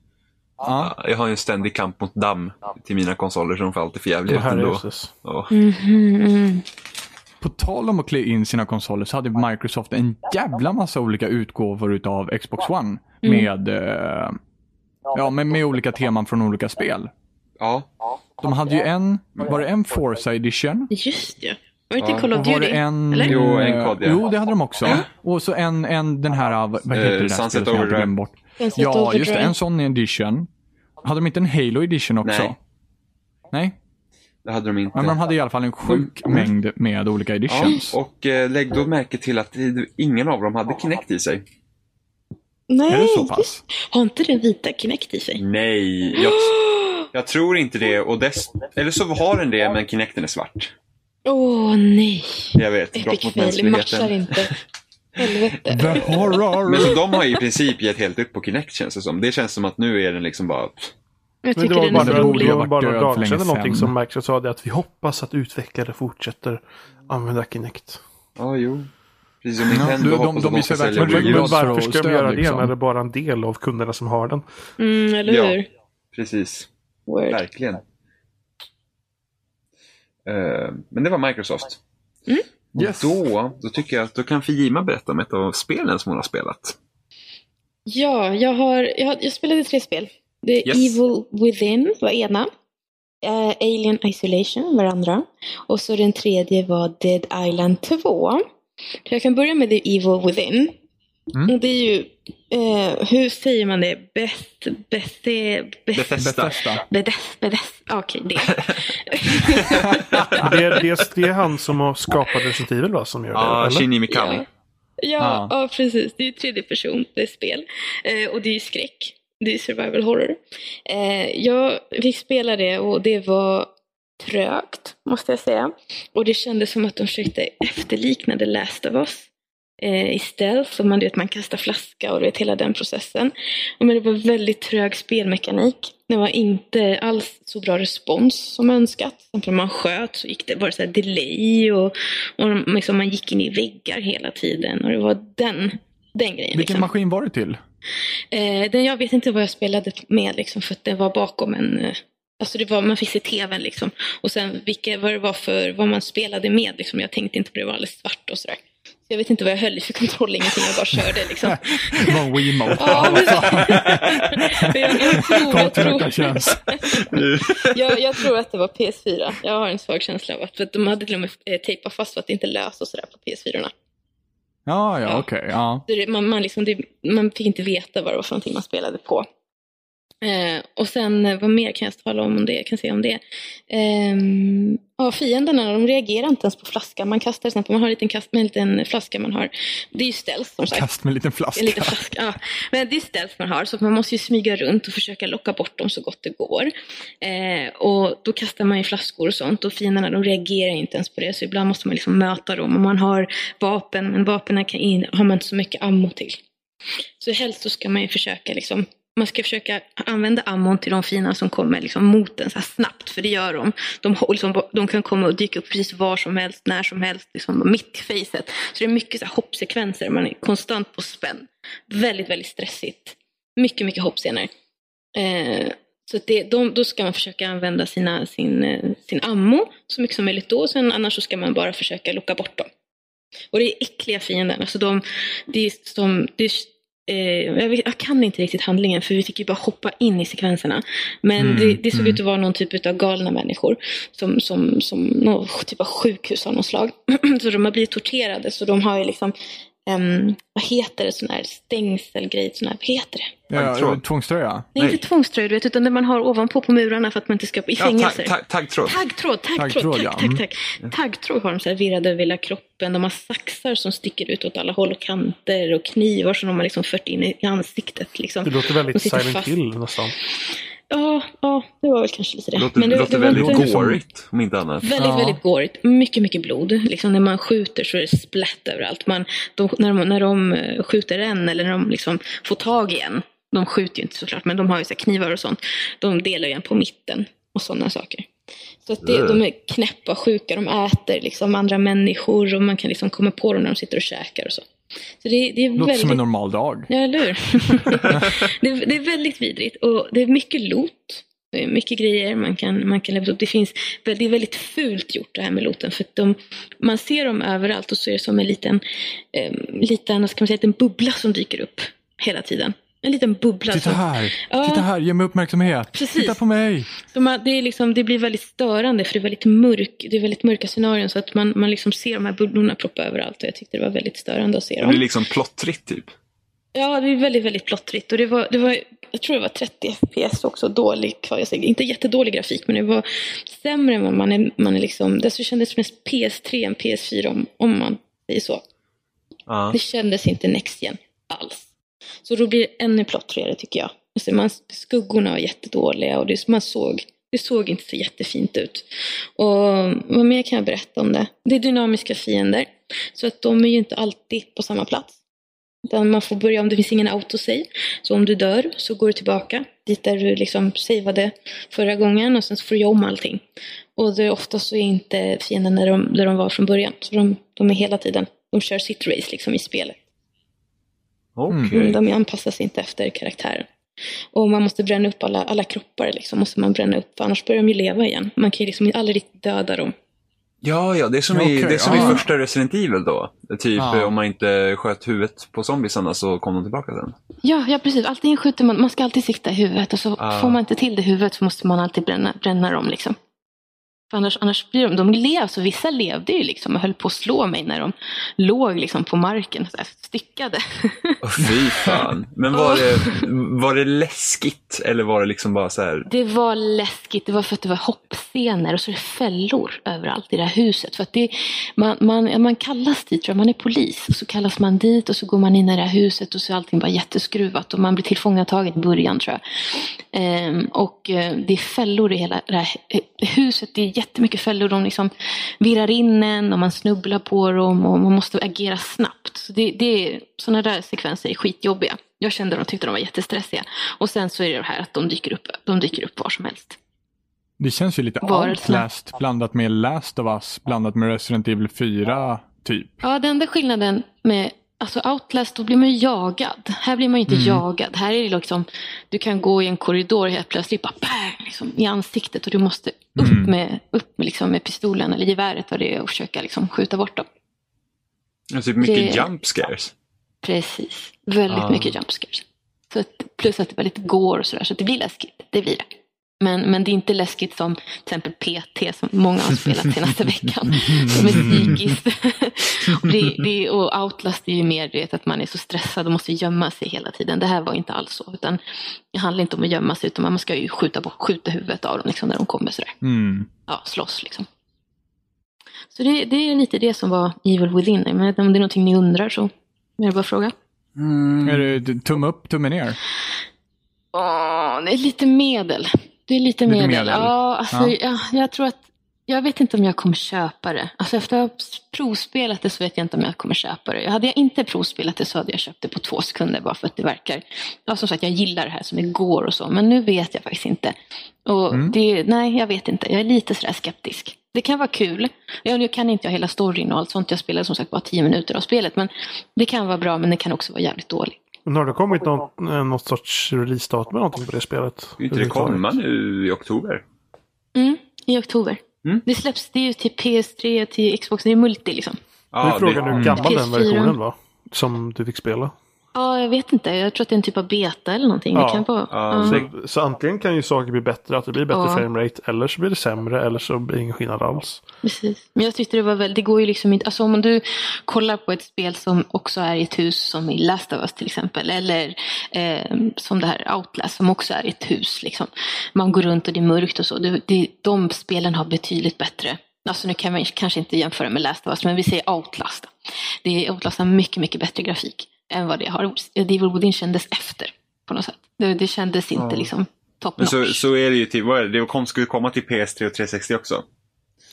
Ja, jag har ju en ständig kamp mot damm till mina konsoler så de får alltid för jävligt ändå. Ja. Mhm, mm. på tal om att klä in sina konsoler så hade Microsoft en jävla massa olika utgåvor utav Xbox One. Med, eh, ja, med, med olika teman från olika spel. Ja. De hade ju en, var det en Forza edition? Just ja. Var det inte Ja. Call of det Duty? en... Eller? Jo, en eh, kod, ja. Jo, det hade de också. Och så en, en den här, vad heter Eh, det där Sunset Overdrive. bort? Sunset Ja, just det. En sån edition. Hade de inte en Halo edition också? Nej. Nej? Det hade de inte. Men de hade i alla fall en sjuk Mm. mängd med olika Ja, editions. och eh, lägg då märke till att det- ingen av dem hade Kinect i sig. Nej, Är det så pass? har inte den vita Kinect i sig? Nej, jag, jag tror inte det. Och dess, eller så har den det, men Kinecten är svart. Åh nej. Jag vet, brott Epic mot fail, det matchar inte. Helvete. The horror! Men så de har i princip gett helt upp på Kinect känns det som. Det känns som att nu är den liksom bara... Jag Men tycker det var den bara, borde rolig. det ha var varit bara några dagar sedan någonting som Microsoft sa det att vi hoppas att utvecklare fortsätter använda Kinect. Ja, jo. Precis som Ja, Nintendo de- de- de de ska sälja. Men Ryggrad varför för ska de göra det liksom. när det är bara en del av kunderna som har den? Mm, eller Ja. hur? Precis. Word. Verkligen. Eh, men det var Microsoft. Mm. Och Yes. då, då tycker jag att då kan Fijima berätta om ett av spelen som hon har spelat. Ja, jag, har, jag, har, jag spelade tre spel. The Yes. Evil Within var ena. Eh, Alien Isolation var andra. Och så den tredje var Dead Island 2. Så jag kan börja med The Evil Within. Mm. Och det är ju, eh, hur säger man det? Best, best, best, Bethesda. Bethesda. Okej det. Det är, det, är, det är han som har skapat Resident Evil va, som gör det? Ja, eller? Shinji Mikami. Ja, ja, Ja. ja. precis. Det är ju tredje person, det är spel. Eh, och det är ju skräck. Det är survival horror. Eh, jag fick spela det och det var trögt, måste jag säga. Och det kändes som att de försökte efterlikna The Last of Us eh, i stealth. Så man, vet, man kastar flaska och du vet hela den processen. Men det var väldigt trög spelmekanik. Det var inte alls så bra respons som önskat. Om man sköt så gick det bara så delay och, och liksom man gick in i väggar hela tiden. Och det var den, den grejen. Vilken liksom. maskin var det till? Eh, den, jag vet inte vad jag spelade med liksom, för att den var bakom en... Eh, alltså det var, man fick se tvn liksom. Och sen vilka, vad det var för, vad man spelade med liksom. Jag tänkte inte på det, det var alldeles svart och sådär. Jag vet inte vad jag höll i för kontroll, ingenting, jag bara körde liksom. Det var en Wiimote. Ja, men- jag, jag, tror, jag, tror, jag, jag tror att det var PS4. Jag har en svag känsla av att, de hade till och med eh, tejpat fast för att det inte lös och sådär på PS4. -orna. Ja, ja, Ja. okej. ja. Så det, man, man, liksom, det, man fick inte veta vad det var för någonting man spelade på. Eh, och sen, eh, vad mer kan jag tala om det? Jag kan säga om det. Ehm, ja, fienderna, de reagerar inte ens på flaskan. Man kastar exempel, man har en liten, kast, med en liten flaska man har. Det är ju stealth som sagt. Kast med en liten flaska. En liten flaska, ja. Men det är stealth man har, så man måste ju smyga runt och försöka locka bort dem så gott det går. Eh, och då kastar man ju flaskor och sånt och fienderna de reagerar inte ens på det, så ibland måste man liksom möta dem. Och man har vapen, men vapnen kan in, har man inte så mycket ammo till. Så helst så ska man ju försöka liksom man ska försöka använda ammon till de fina som kommer liksom mot en så här snabbt, för det gör de. De, liksom, de kan komma och dyka upp precis var som helst, när som helst, liksom mitt i facet. Så det är mycket så här hoppsekvenser, man är konstant på spänn. Väldigt, väldigt stressigt. Mycket, mycket hoppscener. Eh, så det, de, då ska man försöka använda sina, sin, eh, sin ammo så mycket som möjligt då, sen annars så ska man bara försöka locka bort dem. Och det är äckliga fienden. Alltså de, det är som, det är, eh, jag, jag kan inte riktigt handlingen för vi fick ju bara hoppa in i sekvenserna. Men Mm, det, det såg mm. ut att vara någon typ av galna människor. Som, som, som någon typ av sjukhus av något slag. så de har blivit torterade så de har ju liksom Um, vad heter det, sån här stängselgrej, sån här, vad heter det? Ja, Taggtråd. tvångströja. Nej, Nej. inte tvångströja, du vet, utan det man har ovanpå på murarna för att man inte ska i Ja, fängelser. tagg- taggtråd. Taggtråd, taggtråd, tack, ja. tack, tack. Taggtråd har de så här virrade över hela kroppen. De har saxar som sticker ut åt alla håll och kanter och knivar som de har liksom fört in i ansiktet. Liksom. Det låter väldigt Silent fast. Hill nästan. Ja, ja, det var väl kanske lite det. Låter, det, låter var väldigt inte- gårigt, om inte annat. Väldigt, Ja. väldigt gårigt. Mycket, mycket blod. Liksom när man skjuter så är det splatt överallt. Man, de, när, de, när de eh, skjuter en eller när de liksom får tag i en. De skjuter ju inte såklart, men de har ju så här knivar och sånt. De delar ju en på mitten och sådana saker. Så att det, Ugh. de är knäppa, sjuka, de äter liksom andra människor och man kan liksom komma på dem när de sitter och käkar och så. Så det, det är Låter väldigt... som en normal dag. Ja, eller hur? det, är- det är väldigt vidrigt och det är mycket loot. Det är mycket grejer man kan, man kan levla upp. Det, finns, det är väldigt fult gjort det här med looten. För de, man ser dem överallt och så är det som en liten, eh, liten, ska man säga, en bubbla som dyker upp hela tiden. En liten bubbla. Titta här, Ja. titta här, ge mig uppmärksamhet. Precis. Titta på mig. de har, det, är liksom, det blir väldigt störande för det är väldigt, mörk, det är väldigt mörka scenarion. Så att man, man liksom ser de här bubblorna ploppa överallt. Och jag tyckte det var väldigt störande att se Det dem. blir liksom plottrigt typ. Ja, det är väldigt, väldigt plottrigt. Och det var, det var, jag tror det var 30 FPS också, dålig jag säger, Inte jättedålig grafik, men det var sämre än vad man är, man är liksom, det så kändes mest PS3 än PS4 om, om man säger så. Ja. Det kändes inte Next Gen alls. Så då blir det ännu plottrigare tycker jag. Alltså man, skuggorna var jättedåliga och det, man såg Det såg inte så jättefint ut. Och vad mer kan jag berätta om det? Det är dynamiska fiender. Så att de är ju inte alltid på samma plats. Utan man får börja om det finns ingen autosave. Så om du dör så går du tillbaka dit där du liksom savade förra gången och sen så får du göra om allting. Och det är oftast så är inte fienden där de, där de var från början. Så de, de är hela tiden, de kör sitt race liksom i spelet. Okej. Mm, De anpassar sig inte efter karaktären. Och man måste bränna upp alla, alla kroppar liksom, måste man bränna upp, för annars börjar de ju leva igen. Man kan ju liksom aldrig riktigt döda dem. Ja, ja, det är som, i, Okej, det är som ah. i första Resident Evil då. Typ Ah. om man inte sköt huvudet på zombiesarna så kom de tillbaka sen. Ja, ja precis. Antingen skjuter man, man ska alltid sikta i huvudet och så Ah. får man inte till det i huvudet så måste man alltid bränna, bränna dem liksom. För annars, annars blir de, de lev, så vissa levde ju liksom och höll på att slå mig när de låg liksom på marken, så här, styckade. Åh, fy fan. Men var det, var det läskigt eller var det liksom bara så här? Det var läskigt, det var för att det var hoppscener och så är det fällor överallt i det här huset. För att det, man, man, man kallas dit, tror jag, man är polis. Och så kallas man dit och så går man in i det här huset och så är allting bara jätteskruvat. Och man blir tillfångatagen i början tror jag. Ehm, och eh, det är fällor i hela det här huset. Det är jättemycket fällor. De liksom virrar in en och man snubblar på dem och man måste agera snabbt. Så det, det är, sådana där sekvenser är skitjobbiga. Jag kände att de tyckte de var jättestressiga. Och sen så är det det här att de dyker upp, de dyker upp var som helst. Det känns ju lite. Outlast blandat med Last of Us blandat med Resident Evil 4 typ. Ja, den enda skillnaden med alltså Outlast, då blir man ju jagad. Här blir man ju inte Mm. jagad. Här är det liksom, du kan gå i en korridor och helt plötsligt bara bang, liksom, i ansiktet och du måste upp Mm. med, upp med, liksom, med pistolen eller geväret vad det är och försöka liksom, skjuta bort dem. Typ mycket Det- jump scares. Precis, väldigt Ah. mycket jumpscares. Så att, plus att det var lite går och sådär, så det blir läskigt. Det blir det. Men, men det är inte läskigt som till exempel PT som många har spelat senaste veckan. Som är psykiskt. det, det, och Outlast är ju mer det att man är så stressad och måste gömma sig hela tiden. Det här var inte alls så. Utan det handlar inte om att gömma sig utan man ska ju skjuta, bort, skjuta huvudet av dem liksom, när de kommer sådär. Mm. Ja, slåss liksom. Så det, det är lite det som var Evil Within. Men om det är någonting ni undrar så är det bara att fråga. Mm. Är det tumme upp, tumme ner? Åh, det är lite medel. Det är lite, Lite medel. medel. Ja, alltså, Ja. Jag, jag tror att jag vet inte om jag kommer köpa det. Alltså efter att ha provspelat det så vet jag inte om jag kommer köpa det. Hade jag inte provspelat det så hade jag köpt det på två sekunder bara för att det verkar... Ja, som sagt, jag gillar det här som igår och så, men nu vet jag faktiskt inte. Och Mm. det, nej, jag vet inte. Jag är lite sådär skeptisk. Det kan vara kul. Ja, nu kan inte jag hela storyn och allt sånt. Jag spelade som sagt bara tio minuter av spelet. Men det kan vara bra, men det kan också vara jävligt dåligt. Men har det kommit något, eh, något sorts releasedatum eller någonting på det spelet? Inte det komma nu i oktober? Mm, I oktober. Mm. Det släpps det är ju till PS3, till Xbox, det är multi liksom. Ja, nu är frågan det, hur Mm. gammal den PS4. versionen var. Som du fick spela. Ja, jag vet inte. Jag tror att det är en typ av beta eller någonting. Ja, det kan vara. ja, ja. Så, så antingen kan ju saker bli bättre, att det blir bättre Ja. framerate, eller så blir det sämre, eller så blir det ingen skillnad alls. Precis. Men jag tyckte det var väl, det går ju liksom inte, alltså om du kollar på ett spel som också är i ett hus som i Last of Us till exempel, eller eh, som det här Outlast som också är i ett hus liksom. Man går runt och det är mörkt och så. Det, det, de spelen har betydligt bättre, alltså nu kan man kanske inte jämföra med Last of Us, men vi säger Outlast. Det är, Outlast har mycket, mycket bättre grafik än vad det har. Devil Within kändes efter på något sätt. Det, det kändes inte Ja. liksom top Men så, notch. så är det ju till, vad är det? Det kom, skulle komma till PS3 och 360 också.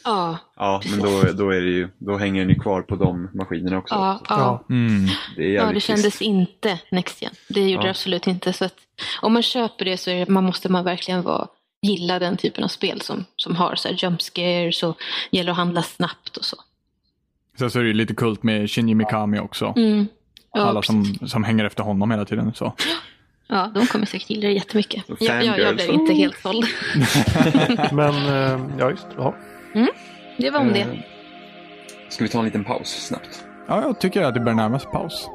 Ja, Ja, men då, då, är det ju, då hänger den ju kvar på de maskinerna också. ja, ja. Mm. Det Ja, det kändes trist. inte Next Gen. Det gjorde Ja. det absolut inte. Så att om man köper det så är det, man måste man verkligen vara, gilla den typen av spel som, som har så här jump scares och gäller att handla snabbt och så. Sen så är det ju lite kult med Shinji Mikami också. Mm. Ja, Alla som, som hänger efter honom hela tiden. Så. ja, de kommer säkert gilla det jättemycket. Jag, jag, jag blev inte helt såld. Men, eh, ja just ja. Det var om det. Eh, Ska vi ta en liten paus snabbt? Ja, jag tycker att det börjar närma sig paus.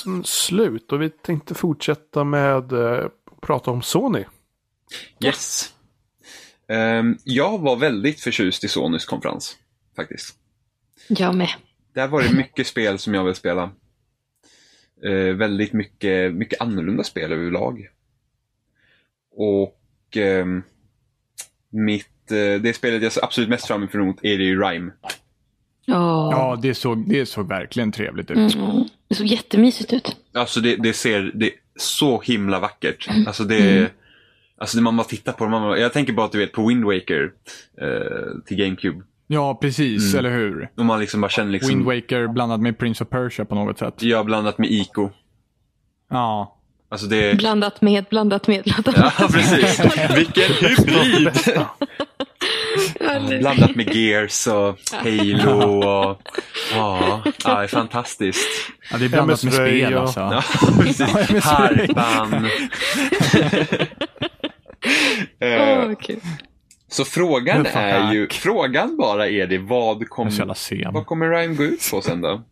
Pausen slut och vi tänkte fortsätta med eh, prata om Sony. Yes. Ehm, jag var väldigt förtjust i Sonys konferens, faktiskt. Jag med. Där var det mycket spel som jag vill spela. Eh, väldigt mycket, mycket annorlunda spel överlag. Och ehm, mitt, eh, det spelet jag ser absolut mest fram emot är det ju Rime. Ja. Ja, det såg, det såg verkligen trevligt ut. Mm. Det såg jättemysigt ut. Alltså det, det ser det är så himla vackert. Alltså det Mm. Alltså när man bara tittar på det, man bara, jag tänker bara att du vet på Wind Waker eh, till GameCube. Ja, precis, Mm. eller hur? Och man liksom bara känner liksom, Wind Waker blandat med Prince of Persia på något sätt. jag har blandat med Ico. Ja. Alltså det Blandat med, blandat med, blandat med. Ja, precis. Vilken hybrid! Blandat med Gears och Halo och... Ja, ja det är fantastiskt. ja, det är blandat med spel och- alltså. Ja, precis. Harpan. Eh, Åh, kul. Så frågan är ju, frågan bara är det, vad, kom, vad kommer Rhyme gå ut på sen då?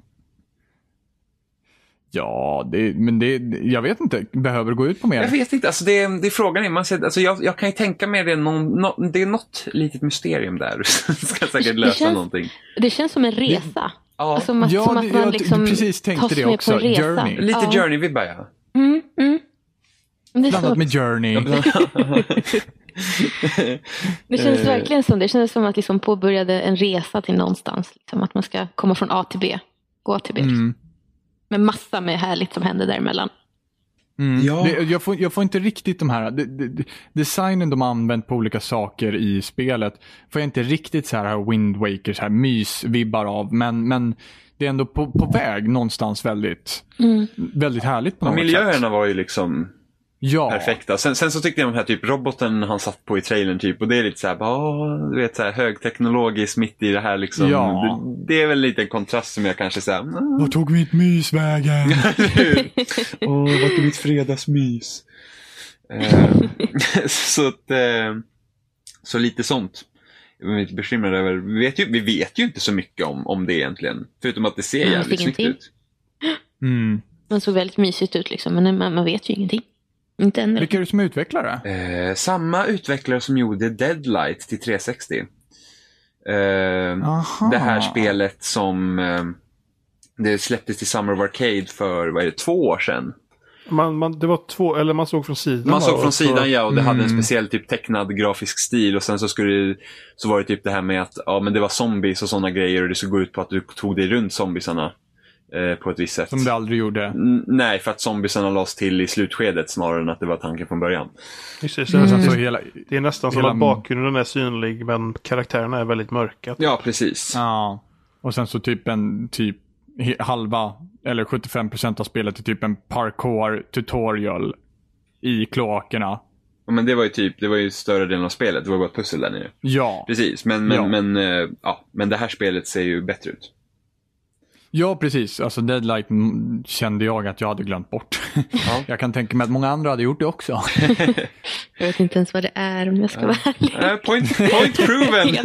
Ja, det, men det, jag vet inte. Behöver det gå ut på Jag mer? vet inte, alltså det, det är frågan är, man ser, alltså jag, jag kan ju tänka mig det, någon, nå- det är något litet mysterium där. ska säkert Det lösa känns- någonting. Det känns som en resa. Ja, Alltså, som att, Ja, som det- att man jag liksom precis tänkte det också. På en resa. Journey. lite ja. Journey-vibbar ja. Mm, mm. Det, Blandat med Journey. det känns Eh. verkligen som det. känns som att liksom påbörjade en resa till någonstans. Liksom, att man ska komma från A till B. Gå till B. Mm. Med massa med härligt som händer däremellan. Mm. Ja. Det, jag, får, jag får inte riktigt de här, det, det- designen de har använt på olika saker i spelet, får jag inte riktigt så här Wind Waker, så här mysvibbar av, men, men det är ändå på, på väg någonstans väldigt, Mm. väldigt härligt på något sätt. miljöerna var ju liksom Ja. perfekta. Sen, sen så tyckte jag den här typ roboten han satt på i trailern typ och det är lite såhär, oh, du vet såhär högteknologiskt mitt i det här liksom. Ja. Det, det är väl lite en kontrast som jag kanske såhär, mm, Vad tog mitt mys vägen? Åh, vart är mitt fredagsmys? Eh, så att, eh, så lite sånt. Jag är lite bekymrad över, vi vet, ju, vi vet ju inte så mycket om, om det egentligen. Förutom att det ser jävligt snyggt ut. Mm. Man såg väldigt mysigt ut liksom. Men man, man vet ju ingenting. Inte ännu. Vilka är det som utvecklar det? Eh, samma utvecklare som gjorde Deadlight till 360. Eh, det här spelet som eh, det släpptes till Summer of Arcade för, vad är det, två år sedan. Man, man, det var två, eller man såg från sidan. Man såg från så- sidan ja och det hade en Mm. speciell typ tecknad grafisk stil och sen så skulle det, så var det typ det här med att ja men det var zombies och sådana grejer och det skulle gå ut på att du tog dig runt zombiesarna eh, på ett visst sätt. Som det aldrig gjorde. N- Nej, för att zombiesarna lades till i slutskedet snarare än att det var tanken från början. Just det, är- så hela, det är nästan som hela- att bakgrunden är synlig men karaktärerna är väldigt mörka. Ja, precis. ja. Och sen så typ en, typ halva, eller 75% av spelet är typ en parkour tutorial i kloakerna. Ja, Men det var ju typ, det var ju större delen av spelet, det var bara ett pussel där nere. Ja. Precis, men, men, Ja. men, eh, ja, men det här spelet ser ju bättre ut. Ja, precis. Alltså Deadlight kände jag att jag hade glömt bort. Ja. jag kan tänka mig att många andra hade gjort det också. Jag vet inte ens vad det är om jag ska vara ärlig. Eh, point, point proven!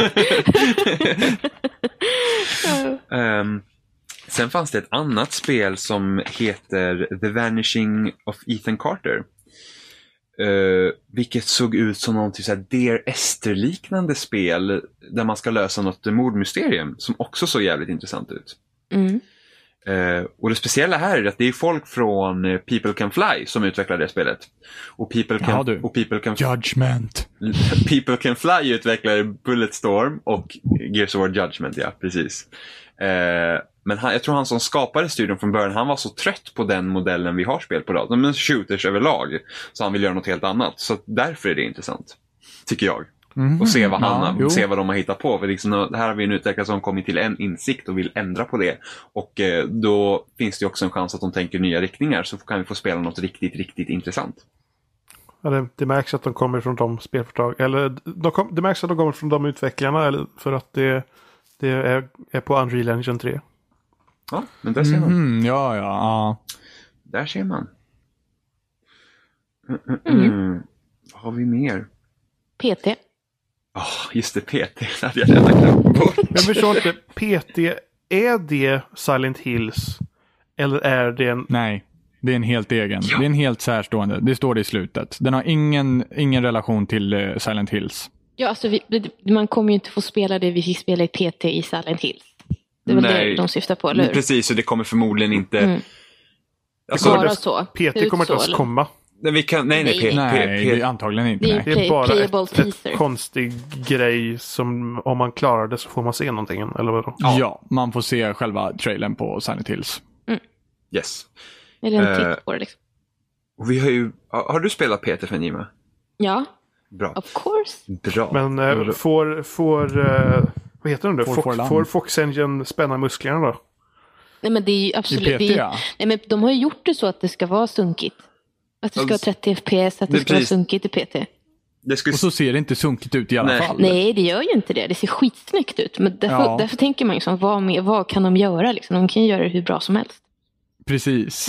Ehm, sen fanns det ett annat spel som heter The Vanishing of Ethan Carter. Eh, vilket såg ut som någonting såhär Dear Esther-liknande spel där man ska lösa något mordmysterium som också såg jävligt intressant ut. Mm. Eh, och det speciella här är att det är folk från eh, People Can Fly som utvecklar det spelet. Och People Can, du. och People Can, Judgment. People Can Fly utvecklar Bulletstorm och Gears of War Judgment, ja precis. Eh, men han, jag tror han som skapade studion från början, han var så trött på den modellen vi har spel på idag. Men shooters överlag. Så han vill göra något helt annat. Så därför är det intressant. Tycker jag. Mhm. Och se vad, han, Ja, se vad de har hittat på. För liksom, här har vi en utvecklare som kommit till en insikt och vill ändra på det. Och eh, då finns det också en chans att de tänker nya riktningar. Så kan vi få spela något riktigt, riktigt intressant. Ja, det, det märks att de kommer från de spelföretag. Eller de kom, det märks att de kommer från de utvecklarna. Eller för att det, det är, är på Unreal Engine 3. Ja, men där ser man. Mhm, ja, ja. ja. Där ser man. Mm, mm, mm. Vad har vi mer? PT. Oh, just det, PT. Det hade jag redan glömt bort. Jag förstår inte. PT, är det Silent Hills? Eller är det en... Nej, det är en helt egen. Det är en helt särstående. Det står det i slutet. Den har ingen, ingen relation till eh, Silent Hills. Ja, alltså vi, man kommer ju inte få spela det vi fick spela i PT i Silent Hills. Det är väl Nej. det de syftar på, eller hur? Precis, och det kommer förmodligen inte... Mm. Alltså, Bara det- så. PT kommer inte ens eller? komma. Nej, vi kan, nej, nej, Nej. Nej, P, det är antagligen inte. Det är- Nej. Det är bara ett, ett konstig grej som om man klarar det så får man se någonting. Eller vadå? Ja. man får se själva trailern på Silent Hills. yes. Eller en Eh. titt på det liksom. Och vi har ju... Har du spelat Peter för Nima? Ja, Bra. of course. Bra. Men eh, får, får eh, vad heter den då? Får Fox, får Fox Engine spänna musklerna då? Nej men det är ju absolut... PT, det är, ju- ja. nej, men de har ju gjort det så att det ska vara sunkigt. Att det ska vara 30 FPS, att det, Det är ska vara precis- sunkigt i PT. det skulle... Och så ser det inte sunkigt ut i alla Nej. fall. Nej, det gör ju inte det. Det ser skitsnyggt ut. Men därför, Ja. därför tänker man ju som, vad, vad kan de göra? Liksom? De kan ju göra det hur bra som helst. Precis.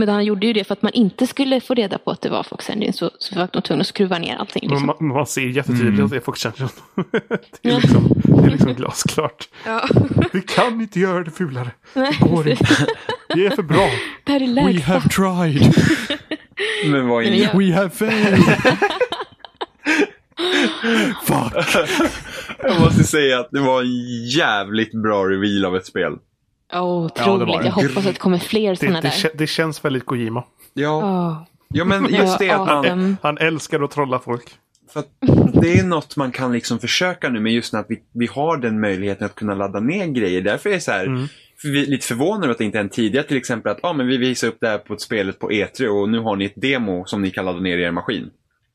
Men han gjorde ju det för att man inte skulle få reda på att det var Fox Engine. Så, så var de tvungna att skruva ner allting. Liksom. man, man ser jättetydligt Mm. att det är Fox Engine. det, är liksom, det är liksom glasklart. Ja. Vi kan inte göra det fulare. Nej, Det går inte. Vi är för bra. det här är We have tried. Men vad är jag- We have failed. Fuck. Jag måste säga att det var en jävligt bra reveal av ett spel. Oh, Ja, otroligt. det. Jag hoppas att det kommer fler sådana det, där. det känns väldigt Kojima. Ja, Åh. ja men just det att awesome. Han älskar att trolla folk. För att det är något man kan liksom försöka nu med just när vi, vi har den möjligheten att kunna ladda ner grejer. Därför är det så här, Mm. för vi är lite förvånade över att det inte är en tidigare till exempel att ah, men vi visar upp det här på ett spelet på E3 och nu har ni ett demo som ni kan ladda ner i er maskin.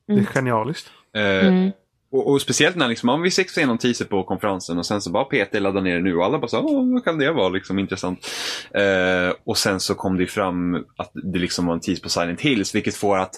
Det är genialiskt. Eh, Mm och, och speciellt när liksom, om vi fick se någon teaser på konferensen och sen så bara PT laddade ner det nu och alla bara så Åh, vad kan det vara liksom intressant. Eh, och sen så kom det fram att det liksom var en teaser på Silent Hills vilket får att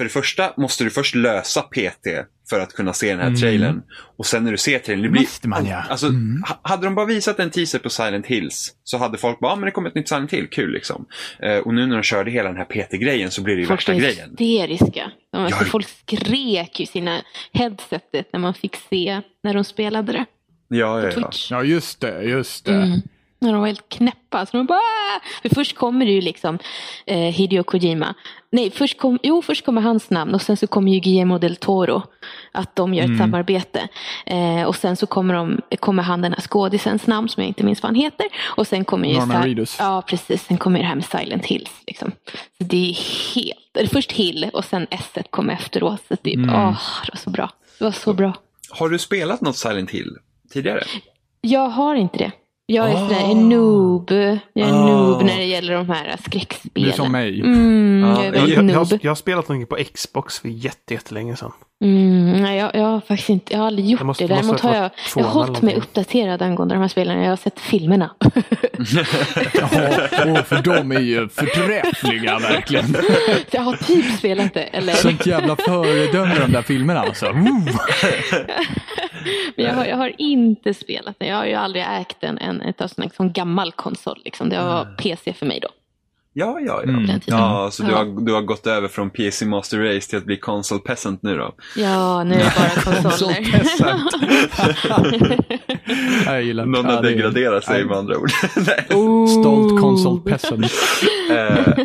för det första måste du först lösa PT för att kunna se den här Mm. trailern. Och sen när du ser trailern, det blir... Måste man, ja. Alltså, Mm. ha- hade de bara visat en teaser på Silent Hills så hade folk bara, ah, men det kommer ett nytt Silent Hill, kul liksom. Eh, och nu när de körde hela den här PT-grejen så blir det ju Folk värsta är grejen. hysteriska. De, alltså, Ja. Folk skrek ju sina headsetet när man fick se när de spelade det Ja, ja, ja. Ja, just det. Just det. Mm. När de var helt knäppa. Så de bara! För först kommer det ju liksom eh, Hideo Kojima. Nej, först, kom, jo, först kommer hans namn och sen så kommer ju Guillermo del Toro. Att de gör ett Mm. samarbete. Eh, och sen så kommer, de, kommer han den här skådisens namn som jag inte minns vad han heter. Och sen kommer ju Norman Reedus. Ja, precis. Sen kommer det här med Silent Hills. Liksom. Så det är helt, eller först Hill och sen S kommer efteråt. Så det, Mm. åh, det var så bra. Det var så bra. Har du spelat något Silent Hill tidigare? Jag har inte det. Jag är Ah. sådär en noob. Jag är en Ah. noob när det gäller de här skräckspelen. Du är som mig. Mm, Ah, jag är Jag, jag, har, jag har spelat någonting på Xbox för jätte, jättelänge sedan. Mm, nej, jag, jag har faktiskt inte, jag har aldrig gjort Det måste- det. Däremot har jag, jag har hållit mig uppdaterad angående de här spelen. Jag har sett filmerna. Ja, åh, för de är ju förträffliga verkligen. Jag har typ spelat det. Eller, Sånt jävla föredöme de där filmerna alltså. Woo! men jag, har, jag har inte spelat det. Jag har ju aldrig ägt en, en, en, en sån gammal konsol. Liksom. Det var PC för mig då. Ja, ja, ja. Mm. Den tiden. Ja, så du Ja. har, du har gått över från PC Master Race till att bli Console Peasant nu då? Ja, nu är det bara konsoler. peasant. jag gillar Någon ja, har är- degraderat sig med andra ord. Nej. Stolt console peasant.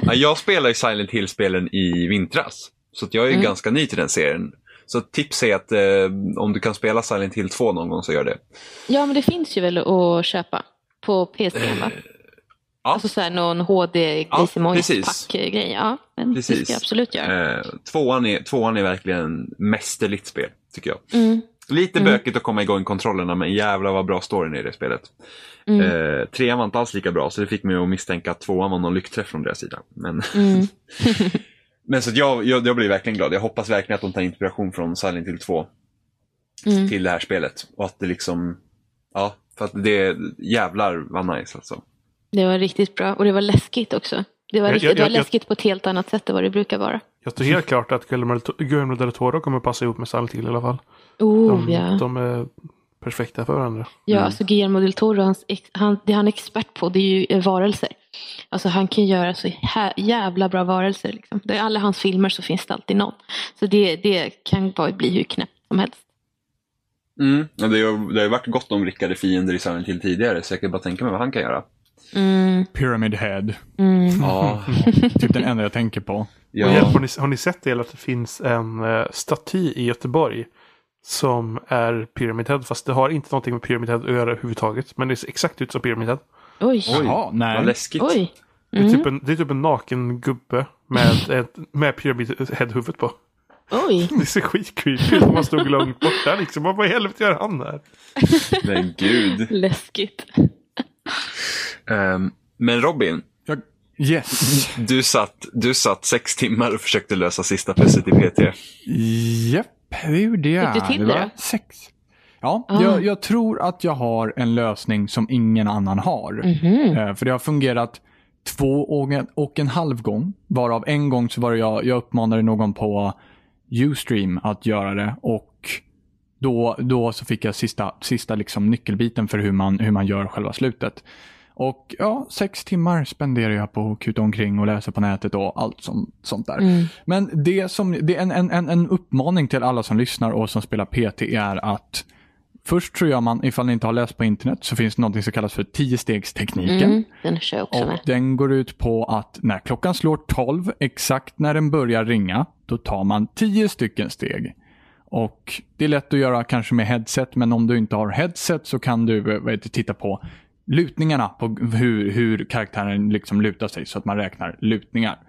Ja, jag spelar ju Silent Hill-spelen i vintras. Så att jag är Mm. ganska ny till den serien. Så tips är att eh, om du kan spela Silent Hill 2 någon gång så gör det. Ja, men det finns ju väl att köpa på PC va? Ja. Alltså så här någon HD Ja, Glazy precis. Pack-grej. Ja, men det Precis. ska jag absolut göra. Eh, tvåan, är, tvåan är verkligen mästerligt spel, tycker jag. Mm, Lite Mm. bökigt att komma igång i kontrollerna, men jävlar vad bra storyn är i det spelet. mm, Eh, trean var inte alls lika bra, så det fick mig att misstänka att tvåan var någon lyckträff från deras sida. Men, mm. men så jag, jag, jag blir verkligen glad. Jag hoppas verkligen att de tar inspiration från Silent Hill 2 Mm. till det här spelet. Och att det liksom, ja, för att det jävlar vad nice alltså. Det var riktigt bra och det var läskigt också. Det var, Jag- riktigt, jag- det var jag- läskigt på ett helt annat sätt än vad det brukar vara. Jag står helt klart att Guillermo del- Toro kommer passa ihop med Silent Hill i alla fall. Oh, De, ja. de är perfekta för varandra. Ja, Mm. alltså Guillermo del Toro, hans, han, det han är expert på det är ju eh, varelser. Alltså han kan göra så jävla bra varelser. Liksom. Det är alla hans filmer så finns det alltid någon. Så det, det kan bara bli hur knäppt som helst. Mm. Det, har, det har ju varit gott om rickade fiender i Silent Hill tidigare, så jag kan bara tänka mig vad han kan göra. Mm, Pyramid Head. mm. Ja, Typ den enda jag tänker på. Hjälp, ja. har, ni, har ni sett det? Eller att det finns en uh, staty i Göteborg som är Pyramid Head. Fast det har inte någonting med Pyramid Head att göra överhuvudtaget. Men det ser exakt ut som Pyramid Head. Oj. Oj, Jaha, nej. vad läskigt. Oj. Det är, Mm. typ en, det är typ en naken gubbe med, ett, med Pyramid Head-huvudet på. Oj. Det ser skitcreepy ut om man stod långt borta liksom. Vad i helvete gör han här? Men gud. Läskigt. Ehm, men Robin, Jag, yes. du satt, du satt sex timmar och försökte lösa sista pusslet i PT. Japp, det gjorde jag. Fick du till det? det? Sex. Ja, Ah. jag, jag tror att jag har en lösning som ingen annan har. Mhm. Eh, För det har fungerat två och en, och en halv gång. Varav en gång så var det jag, jag uppmanade någon på Ustream att göra det. Och då, då så fick jag sista, sista liksom nyckelbiten för hur man, hur man gör själva slutet. Och ja, sex timmar spenderar jag på att kuta omkring och läsa på nätet och allt som, sånt där. Mm. Men det som, det är en, en, en, uppmaning till alla som lyssnar och som spelar PT är att först tror jag man, ifall ni inte har läst på internet, så finns det något som kallas för tiostegstekniken. Mm. Den kör också Och med. den går ut på att när klockan slår 12, exakt när den börjar ringa, då tar man 10 stycken steg. Och det är lätt att göra kanske med headset, men om du inte har headset så kan du eh, det, titta på lutningarna på hur, hur karaktären liksom lutar sig så att man räknar lutningar.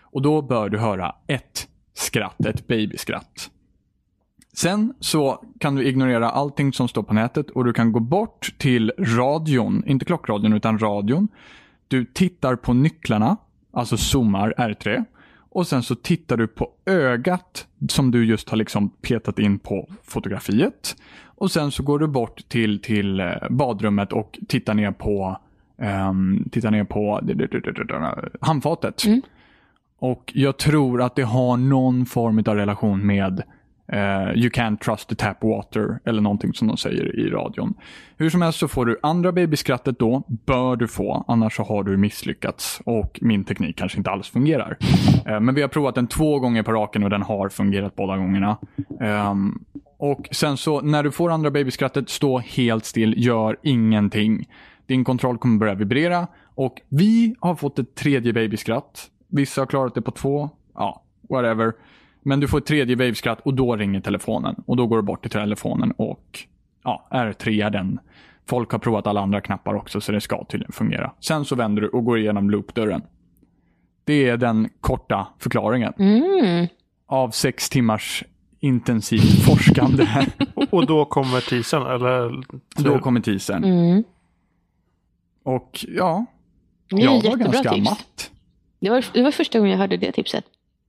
Och då bör du höra ett skratt, ett babyskratt. Sen så kan du ignorera allting som står på nätet och du kan gå bort till radion, inte klockradion utan radion. Du tittar på nycklarna, alltså zoomar R3. Och sen så tittar du på ögat som du just har liksom petat in på fotografiet. Och sen så går du bort till, till eh, badrummet och tittar ner på, um, tittar ner på handfatet. Och jag tror att det har någon form av relation med eh, You can't trust the tap water eller någonting som de säger i radion. Hur som helst så får du andra babyskrattet då, bör du få, annars så har du misslyckats och min teknik kanske inte alls fungerar. Eh, men vi har provat den två gånger på raken och den har fungerat båda gångerna. Ehm, och sen så när du får andra babyskrattet, stå helt still, gör ingenting. Din kontroll kommer börja vibrera och vi har fått ett tredje babyskratt. Vissa har klarat det på två. Ja, whatever. Men du får ett tredje babyskratt och då ringer telefonen. Och då går du bort till telefonen och ja, R3 den. Folk har provat alla andra knappar också så det ska tydligen fungera. Sen så vänder du och går igenom loopdörren. Det är den korta förklaringen Mm. av sex timmars intensivt forskande. Och, och då kommer teasern, eller? då kommer teasern. Mm. Och ja, Det är jag ju var jättebra ganska tips. matt. Det var, det var första gången jag hörde det tipset.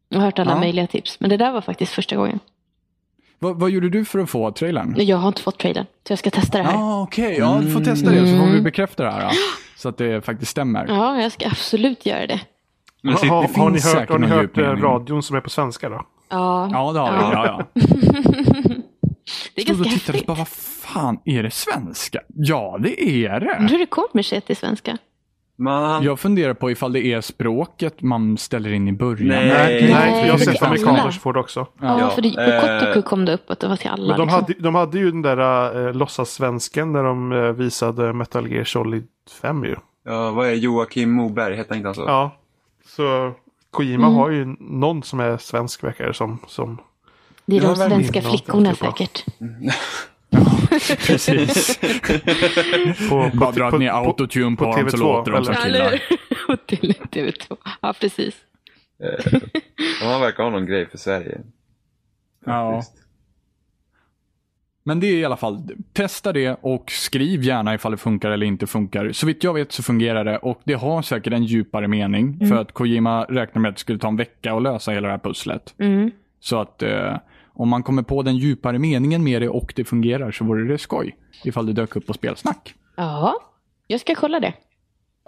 Jag har hört alla Ja. möjliga tips, men det där var faktiskt första gången. Vad, vad gjorde du för att få trailern? Jag har inte fått trailern, så jag ska testa det här. Ja, okej. Ja, du får testa det så får vi Mm. bekräfta det här. Då, så att det faktiskt stämmer. Ja, jag ska absolut göra det. Men har, det har ni hört, har ni hört radion som är på svenska då? Ja, Ja, det har vi. Ja. Ja, det är Stod och ganska tittade och bara, vad fan, är det svenska? Ja, det är det. tror det kommer sig till svenska. man, Jag funderar på ifall det är språket man ställer in i början. Nej. Nej, Nej, jag har sett är amerikaner som får det också. Ja, Ja, för det, på eh, Kotaku kom det upp att det var till alla. Men de, liksom. hade, de hade ju den där äh, låtsassvensken när de eh, visade Metal Gear Solid 5 ju. ja, vad är Joakim Moberg, heter han inte han så? Ja. Så Kojima Mm. har ju någon som är svensk verkar det som. som det är de svenska flickorna bra. säkert. Precis. på, Bara dra ner autotune på, på dem så TV2, låter de som eller? killar. Och till TV2. Ja, precis. Han verkar ha någon grej för Sverige. Ja. Faktiskt. Men det är i alla fall, testa det och skriv gärna ifall det funkar eller inte funkar. Så vitt jag vet så fungerar det och det har säkert en djupare mening. För att Kojima räknar med att det skulle ta en vecka att lösa hela det här pusslet. Mm. Så att eh, om man kommer på den djupare meningen med det och det fungerar så vore det skoj. Ifall det dök upp på spelsnack. Ja, jag ska kolla det.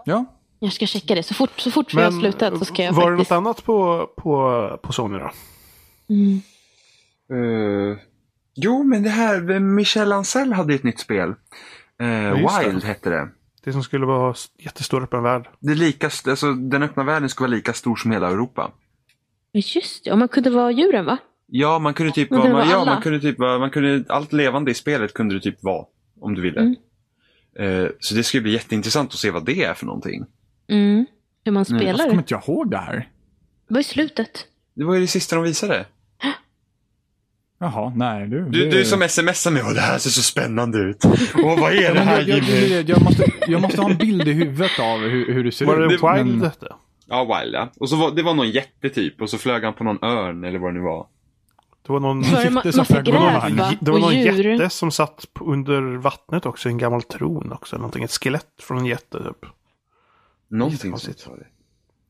Ja, Jag ska checka det. Så fort, så fort vi har slutat så ska jag var det faktiskt... något annat på, på, på Sony då? Mm. Eh, jo, men det här, Michel Ancel hade ett nytt spel. Eh, det. Wild hette det. Det som skulle vara jättestor öppen värld. det är lika, alltså, den öppna världen ska vara lika stor som hela Europa. Just det, och man kunde vara djuren va? Ja, man kunde typ Man vara, kunde man, vara ja, man kunde typ vara, man kunde, allt levande i spelet kunde du typ vara. Om du ville. Mm. Eh, så det ska bli jätteintressant att se vad det är för någonting. Mm. Hur man Mm, spelar Varför det. kommer inte jag ihåg det här? Det var i slutet. Det var ju det sista de visade. Jaha, nej du. Du, det- du som smsar mig och det här ser så spännande ut. Och vad är det här jag, jag, Jimmy? jag, jag, måste, jag måste ha en bild i huvudet av hur, hur det ser Var det ut. Wild men-? Ja, Wild ja. Och så var, det var någon jättetyp och så flög han på någon örn eller vad det nu var. Det var någon, Var det jätte som massa flög det var gräs någon, det var någon djur. jätte som satt på- under vattnet också. En gammal tron också. Någonting. Ett skelett från en jätte typ. Någonting sånt var det.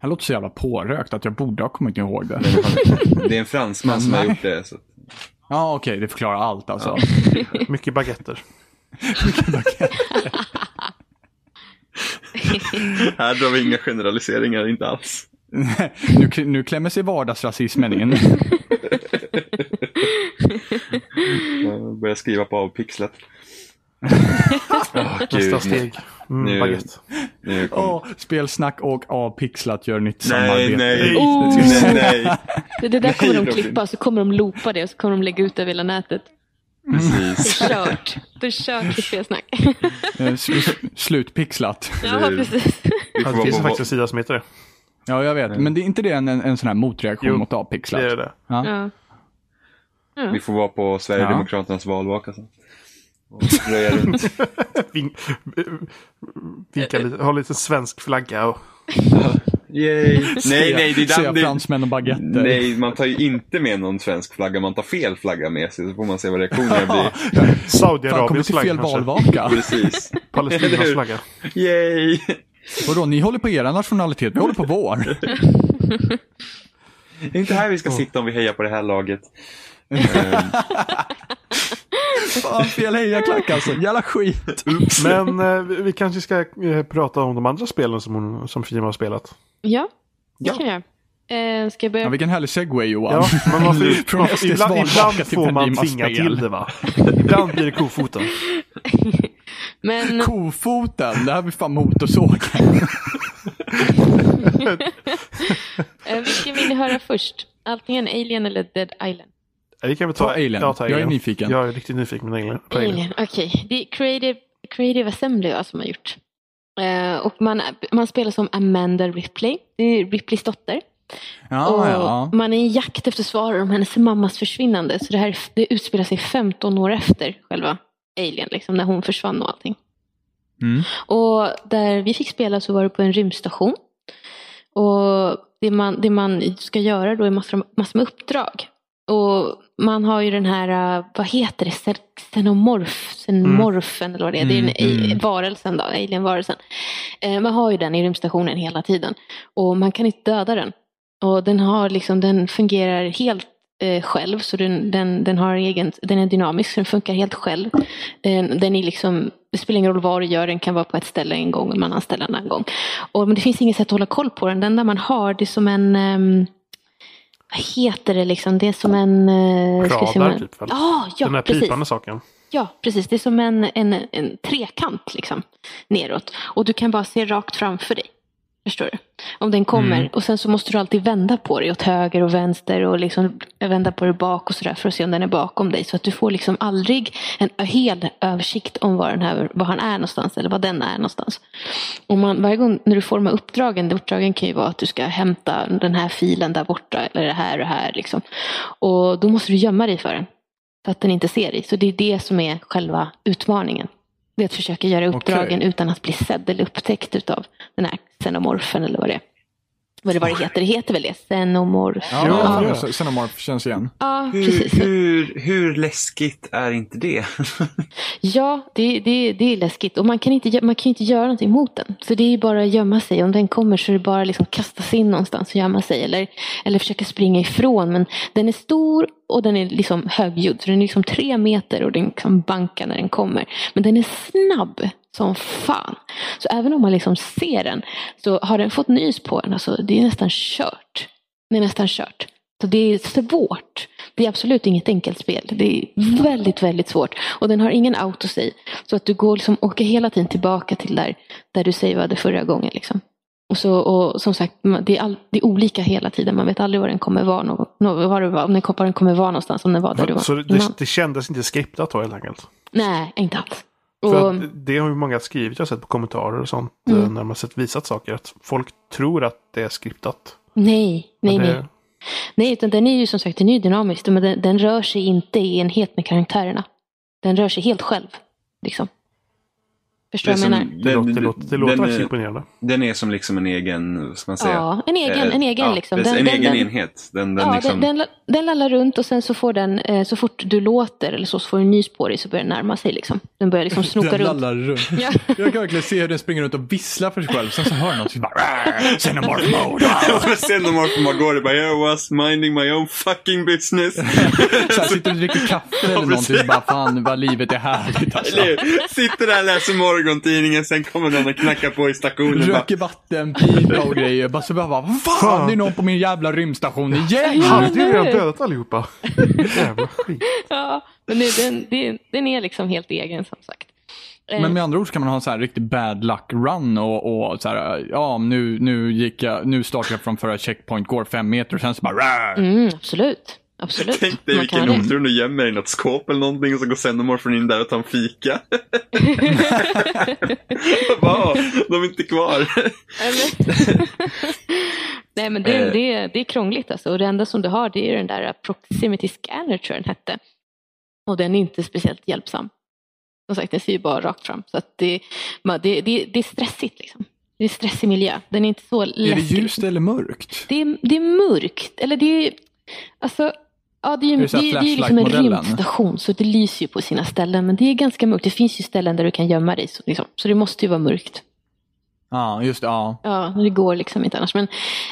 Det låter så jävla pårökt att jag borde ha kommit ihåg det. Det är en fransman som har gjort det. Så. Ja, okej, det förklarar allt alltså. Mycket baguetter. Här drar vi inga generaliseringar, inte alls. nu, nu klämmer sig vardagsrasismen in. Jag börjar skriva på avpixlat. Nästa steg. Mm, Nu- baguette. Nu kom... Åh, spelsnack och avpixlat gör nytt Nej, samarbete. nej, Oh. nej, nej. Det, det där kommer de Robin. klippa, så kommer de loopa det och så kommer de lägga ut det över hela nätet. Det Precis. är kört. Det är kört i spelsnack. Eh, Slutpixlat. Ja, precis. Vi Ja, får det vara finns på, faktiskt en sida som heter det. Ja, jag vet. Men det är inte det en, en, en sån här motreaktion Jo, mot avpixlat? Det är det. Ja. Ja. vi får vara på Sverigedemokraternas valvaka sen. Och röja runt. Vink, vinka lite, ha lite svensk flagga och... Yay. Nej, nej, det är den, det, fransmän och baguetter. Nej, man tar ju inte med någon svensk flagga. Man tar fel flagga med sig. Så får man se vad reaktionerna blir. Saudiarabiens flagga fel kanske. valvaka? Precis. Palestinas flagga. Yay! Vadå, ni håller på era nationalitet, vi håller på vår. Det är inte här vi ska sitta om vi hejar på det här laget. Ehm, Fan, fel hejaklack alltså. Jävla skit. Men eh, vi- kanske ska eh, prata om de andra spelen som, hon, som Fima har spelat. Ja, det Ja. kan jag. Eh, ska jag börja? Ja, vilken härlig segway Johan. Ja, men man får, Från man SDs ibland, ibland till får man Pendimas tvinga spel. till det va? Ibland blir det kofoten. Men Kofoten, det här blir fan motorsågen. eh, vilken vill ni höra först? Antingen Alien eller Dead Island? Vi kan väl ta, Ta Alien. Ja, ta Jag är Alien. nyfiken. Jag är riktigt nyfiken på Alien. På Alien. Alien, okej. Det är Creative, Creative Assembly va, som har gjort. Eh, och man, man spelar som Amanda Ripley. Det är Ripleys dotter. Ja, och ja. Man är i jakt efter svar om hennes mammas försvinnande. Så det här det utspelar sig 15 år efter själva Alien, liksom, när hon försvann och allting. Mm. Och där vi fick spela så var det på en rymdstation. Och det man, det man ska göra då är massor, massor med uppdrag. Och man har ju den här, uh, vad heter det, Xen- xenomorf, xenomorfen eller vad det är. Det är Mm, den mm. mm. varelsen då, alien-varelsen. Eh, man har ju den i rymdstationen hela tiden. Och man kan inte döda den. Och den, har liksom, den fungerar helt eh, själv, så den, den, den, har egen, den är dynamisk, så den funkar helt själv. Den, den är liksom, det spelar ingen roll vad du gör, den kan vara på ett ställe en gång och en annan ställe en annan gång. Och, men det finns inget sätt att hålla koll på den. Den enda man har, det är som en, ehm, vad heter det liksom, det är som en... eh, Radar typ väl? Ah, ja, Den här precis. pipande saken. Ja, precis. Det är som en, en, en trekant liksom, neråt. Och du kan bara se rakt framför dig. Förstår du? Om den kommer. Mm. Och sen så måste du alltid vända på dig åt höger och vänster och liksom vända på dig bak och sådär för att se om den är bakom dig. Så att du får liksom aldrig en hel översikt om var, den här, var han är någonstans eller var den är någonstans. Och man, varje gång när du får de här uppdragen, uppdragen kan ju vara att du ska hämta den här filen där borta eller det här och här. Liksom. Och då måste du gömma dig för den. För att den inte ser dig. Så det är det som är själva utmaningen. Det är att försöka göra uppdragen Okej. utan att bli sedd eller upptäckt utav den här xenomorfen eller vad det är. Vad det, vad det heter. Det heter väl det? Xenomorf. Ja, ja. Xenomorph känns igen. Ja, Hur, precis. hur, hur läskigt är inte det? Ja, det, det, det är läskigt. Och man kan, inte, man kan ju inte göra någonting mot den. Så det är bara att gömma sig. Om den kommer så är det bara att liksom kasta sig in någonstans och gömma sig. Eller, eller försöka springa ifrån. Men den är stor och den är liksom högljudd. Så den är liksom tre meter och den kan banka när den kommer. Men den är snabb som fan. Så även om man liksom ser den så har den fått nys på den. Alltså, det är nästan kört. Det är nästan kört. Så det är svårt. Det är absolut inget enkelt spel. Det är väldigt, väldigt svårt. Och den har ingen autosave. Så att du går liksom, åker hela tiden tillbaka till där, där du savade förra gången. Liksom. Och, så, och som sagt, det är, all, det är olika hela tiden. Man vet aldrig var den kommer vara, nå- nå- var det var, om den, var den kommer vara någonstans. Om den var där du var Så det, det kändes inte skriptat då helt enkelt? Nej, inte alls. För Och, det har ju många skrivit, jag har sett på kommentarer och sånt, Mm. eh, när man sett visat saker, att folk tror att det är skriptat. nej, nej, det, nej. Nej, utan den är ju som sagt den är dynamisk. Men den, den rör sig inte i enhet med karaktärerna. Den rör sig helt själv. Liksom. Förstår du vad jag menar? Det, låter, det låter, det låter den, faktiskt är, imponerande. den är som liksom en egen, vad ska man säga? Ja, en egen, Eh, en egen ja, liksom. Den, en den, egen den, enhet. Den, den ja, liksom, den, den, den lallar runt och sen så får den, eh, så fort du låter eller så, så får du nys på dig så börjar den närma sig liksom. Den börjar liksom snoka Den runt. lallar runt. Ja. Jag kan verkligen se hur den springer runt och visslar för sig själv. Sen så hör den något som bara "Rah, Xenomorph mode. Men sen när Morph bara går det bara I was minding my own fucking business. Så här, sitter och dricker kaffe eller Ja, någonting. bara fan vad livet är härligt alltså. Sitter där och läser morgontidningen, sen kommer den och knackar på i stationen. Röker vattenpipa och grejer. Bara så bara, vad fan det är någon på min jävla rymdstation igen. Ja, ju eller redan dödat allihopa. Jävla skit. Ja, men det, den, den, den är liksom helt egen som sagt. Eh, Men med andra ord så kan man ha en så här riktig bad luck run och, och så här, ja nu, nu gick jag, nu startar jag från förra checkpoint, går fem meter och sen så bara "Rah!" mm, absolut. Absolut. Tänk dig vilken otur, nu gömmer dig i något skåp eller någonting och så går Xenomorphen in där och tar en fika. Bara, de är inte kvar. Nej men det, Eh. det, det är krångligt alltså. Och det enda som du har det är den där proximity scanner tror jag den hette. Och den är inte speciellt hjälpsam. Som sagt den ser ju bara rakt fram. Så att det, man- det, det, det är stressigt liksom. Det är stressig miljö. Den är inte så Är det läskig. ljust eller mörkt? Det är, det är mörkt. Eller det är, alltså, ja, det är, ju- det det är, det är liksom en rymdstation så det lyser ju på sina ställen. Men det är ganska mörkt. Det finns ju ställen där du kan gömma dig. Så, liksom. så det måste ju vara mörkt. Ja, just det. Ja. Ja, det går liksom inte annars. Men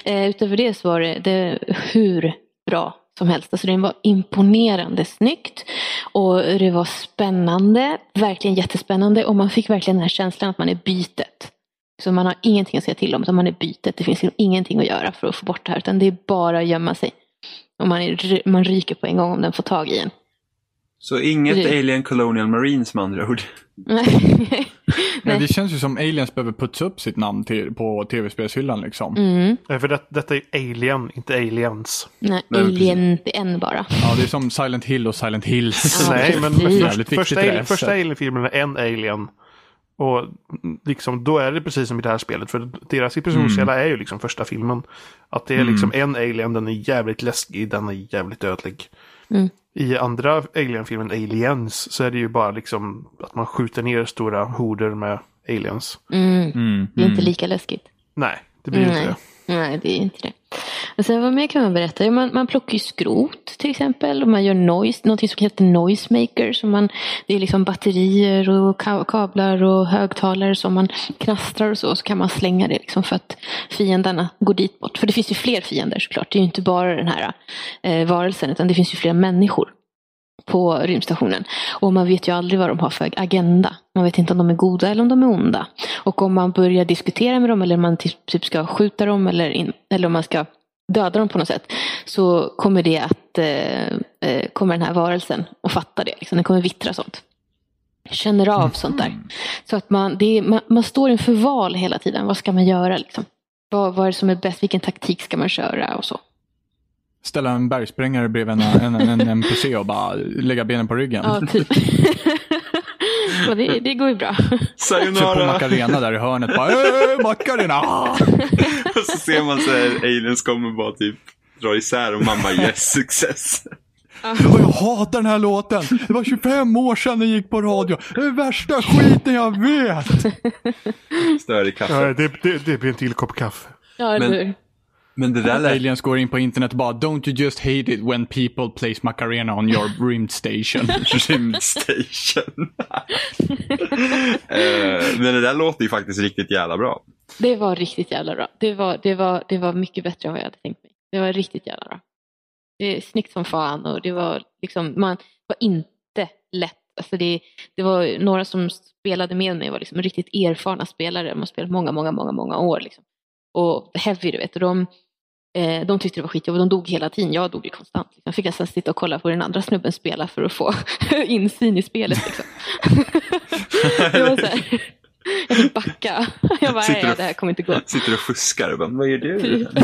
eh, utöver det så var det, det hur bra som helst. Alltså det var imponerande snyggt. Och det var spännande, verkligen jättespännande. Och man fick verkligen den här känslan att man är bytet. Så man har ingenting att säga till om, utan man är bytet. Det finns liksom ingenting att göra för att få bort det här, utan det är bara att gömma sig. Och man, är, man ryker på en gång om den får tag i en. Så inget Det- Alien Colonial Marines med andra ord. Men Nej. det känns ju som aliens behöver putsa upp sitt namn till, på tv-spelshyllan liksom. Mm. Nej, För det, detta är Alien, inte Aliens. Nej, Nej, men alien, det är en bara. Ja, det är som Silent Hill och Silent Hills. Ja, Nej, men viktigt första, första. Alien-filmen är en Alien. Och mm, liksom, då är det precis som i det här spelet. För deras episodkälla är ju liksom första filmen. Att det är liksom en Alien, den är jävligt läskig, den är jävligt dödlig. Mm. I andra Alien-filmen, Aliens, så är det ju bara liksom att man skjuter ner stora horder med aliens. Mm. Mm, Det är inte mm. lika läskigt. Nej, det blir ju Nej. inte det. Nej, det är inte det. Och sen vad mer kan man berätta? Man, man plockar ju skrot till exempel och man gör noise, någonting som heter noisemaker. Som man, det är liksom batterier och ka- kablar och högtalare som man knastrar och så. Så kan man slänga det liksom för att fienderna går dit bort. För det finns ju fler fiender såklart. Det är ju inte bara den här eh, varelsen utan det finns ju fler människor på rymdstationen. Och man vet ju aldrig vad de har för agenda. Man vet inte om de är goda eller om de är onda. Och om man börjar diskutera med dem eller om man typ typ ska skjuta dem eller, in, eller om man ska döda dem på något sätt. Så kommer det att, eh, eh, kommer den här varelsen att fatta det. Liksom. Den kommer vittra sånt. Känner av sånt där. Så att man, är, man, man står inför val hela tiden. Vad ska man göra liksom? Vad, vad är det som är bäst? Vilken taktik ska man köra och så. Ställa en bergsprängare bredvid en, en, en NPC och bara lägga benen på ryggen. Ja, typ. Och det, det går ju bra. Kör på Sayonara! Macarena där i hörnet. Bara, "Äh, Macarena! Och så ser man så här, aliens kommer bara typ dra isär och man bara yes, success. Ja, Jag hatar den här låten. Det var 25 år sedan den gick på radio. Det är värsta skiten jag vet. Stör i kaffet. Ja, det, det, det blir en till kopp kaffe. Ja, Men- eller hur? Men det där lät... Aliens går in på internet och bara Don't you just hate it when people place Macarena on your rymd station? Rymdstation. Eh, Men det där låter ju faktiskt riktigt jävla bra. Det var riktigt jävla bra. Det var, det, var, det var mycket bättre än vad jag hade tänkt mig. Det var riktigt jävla bra. Det är snyggt som fan och det var liksom, man var inte lätt. Alltså det, det var några som spelade med mig var liksom riktigt erfarna spelare. De har spelat många, många, många, många år. Liksom. Och heavy, du vet. Och de, eh, de tyckte det var skitjobbigt. De dog hela tiden. Jag dog ju konstant. Jag fick nästan sitta och kolla på den andra snubben spela för att få insyn i spelet. Liksom. det var så här. Jag fick backa. Jag bara, Sitter nej, du- det här kommer inte gå. Sitter och fuskar och bara, vad gör du? Typ.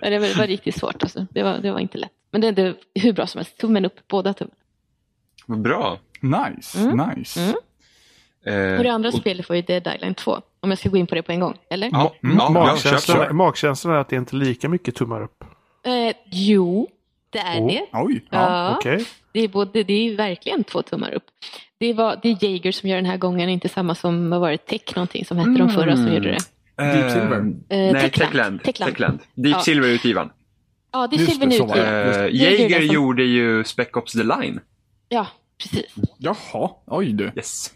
Men det, var, det var riktigt svårt. Alltså. Det, var, det var inte lätt. Men det, det hur bra som helst. Tummen upp, båda tummen. Vad bra. Nice, Mm. nice. Mm. Eh, Och det andra och- spelet var ju Dead Island 2. Om jag ska gå in på det på en gång, eller? Ja, Mm. ja, ja, Magkänslan, kör. magkänslan är att det inte är lika mycket tummar upp. Eh, jo, det är Oh. det. Oj. Ja. Ja, Okej. det, är både, det är verkligen två tummar upp. Det, var, det är Jaeger som gör den här gången, inte samma som har varit Tech någonting som hette de förra som Mm. gjorde det. Deep Silver? Eh, Eh, nej, Techland. Techland. Techland. Techland. Deep Ja. Silver-utgivaren. Ja, det är Silver. Eh, Jaeger Jaeger som- gjorde ju Spec Ops The Line. Ja, precis. Jaha, oj du. Yes.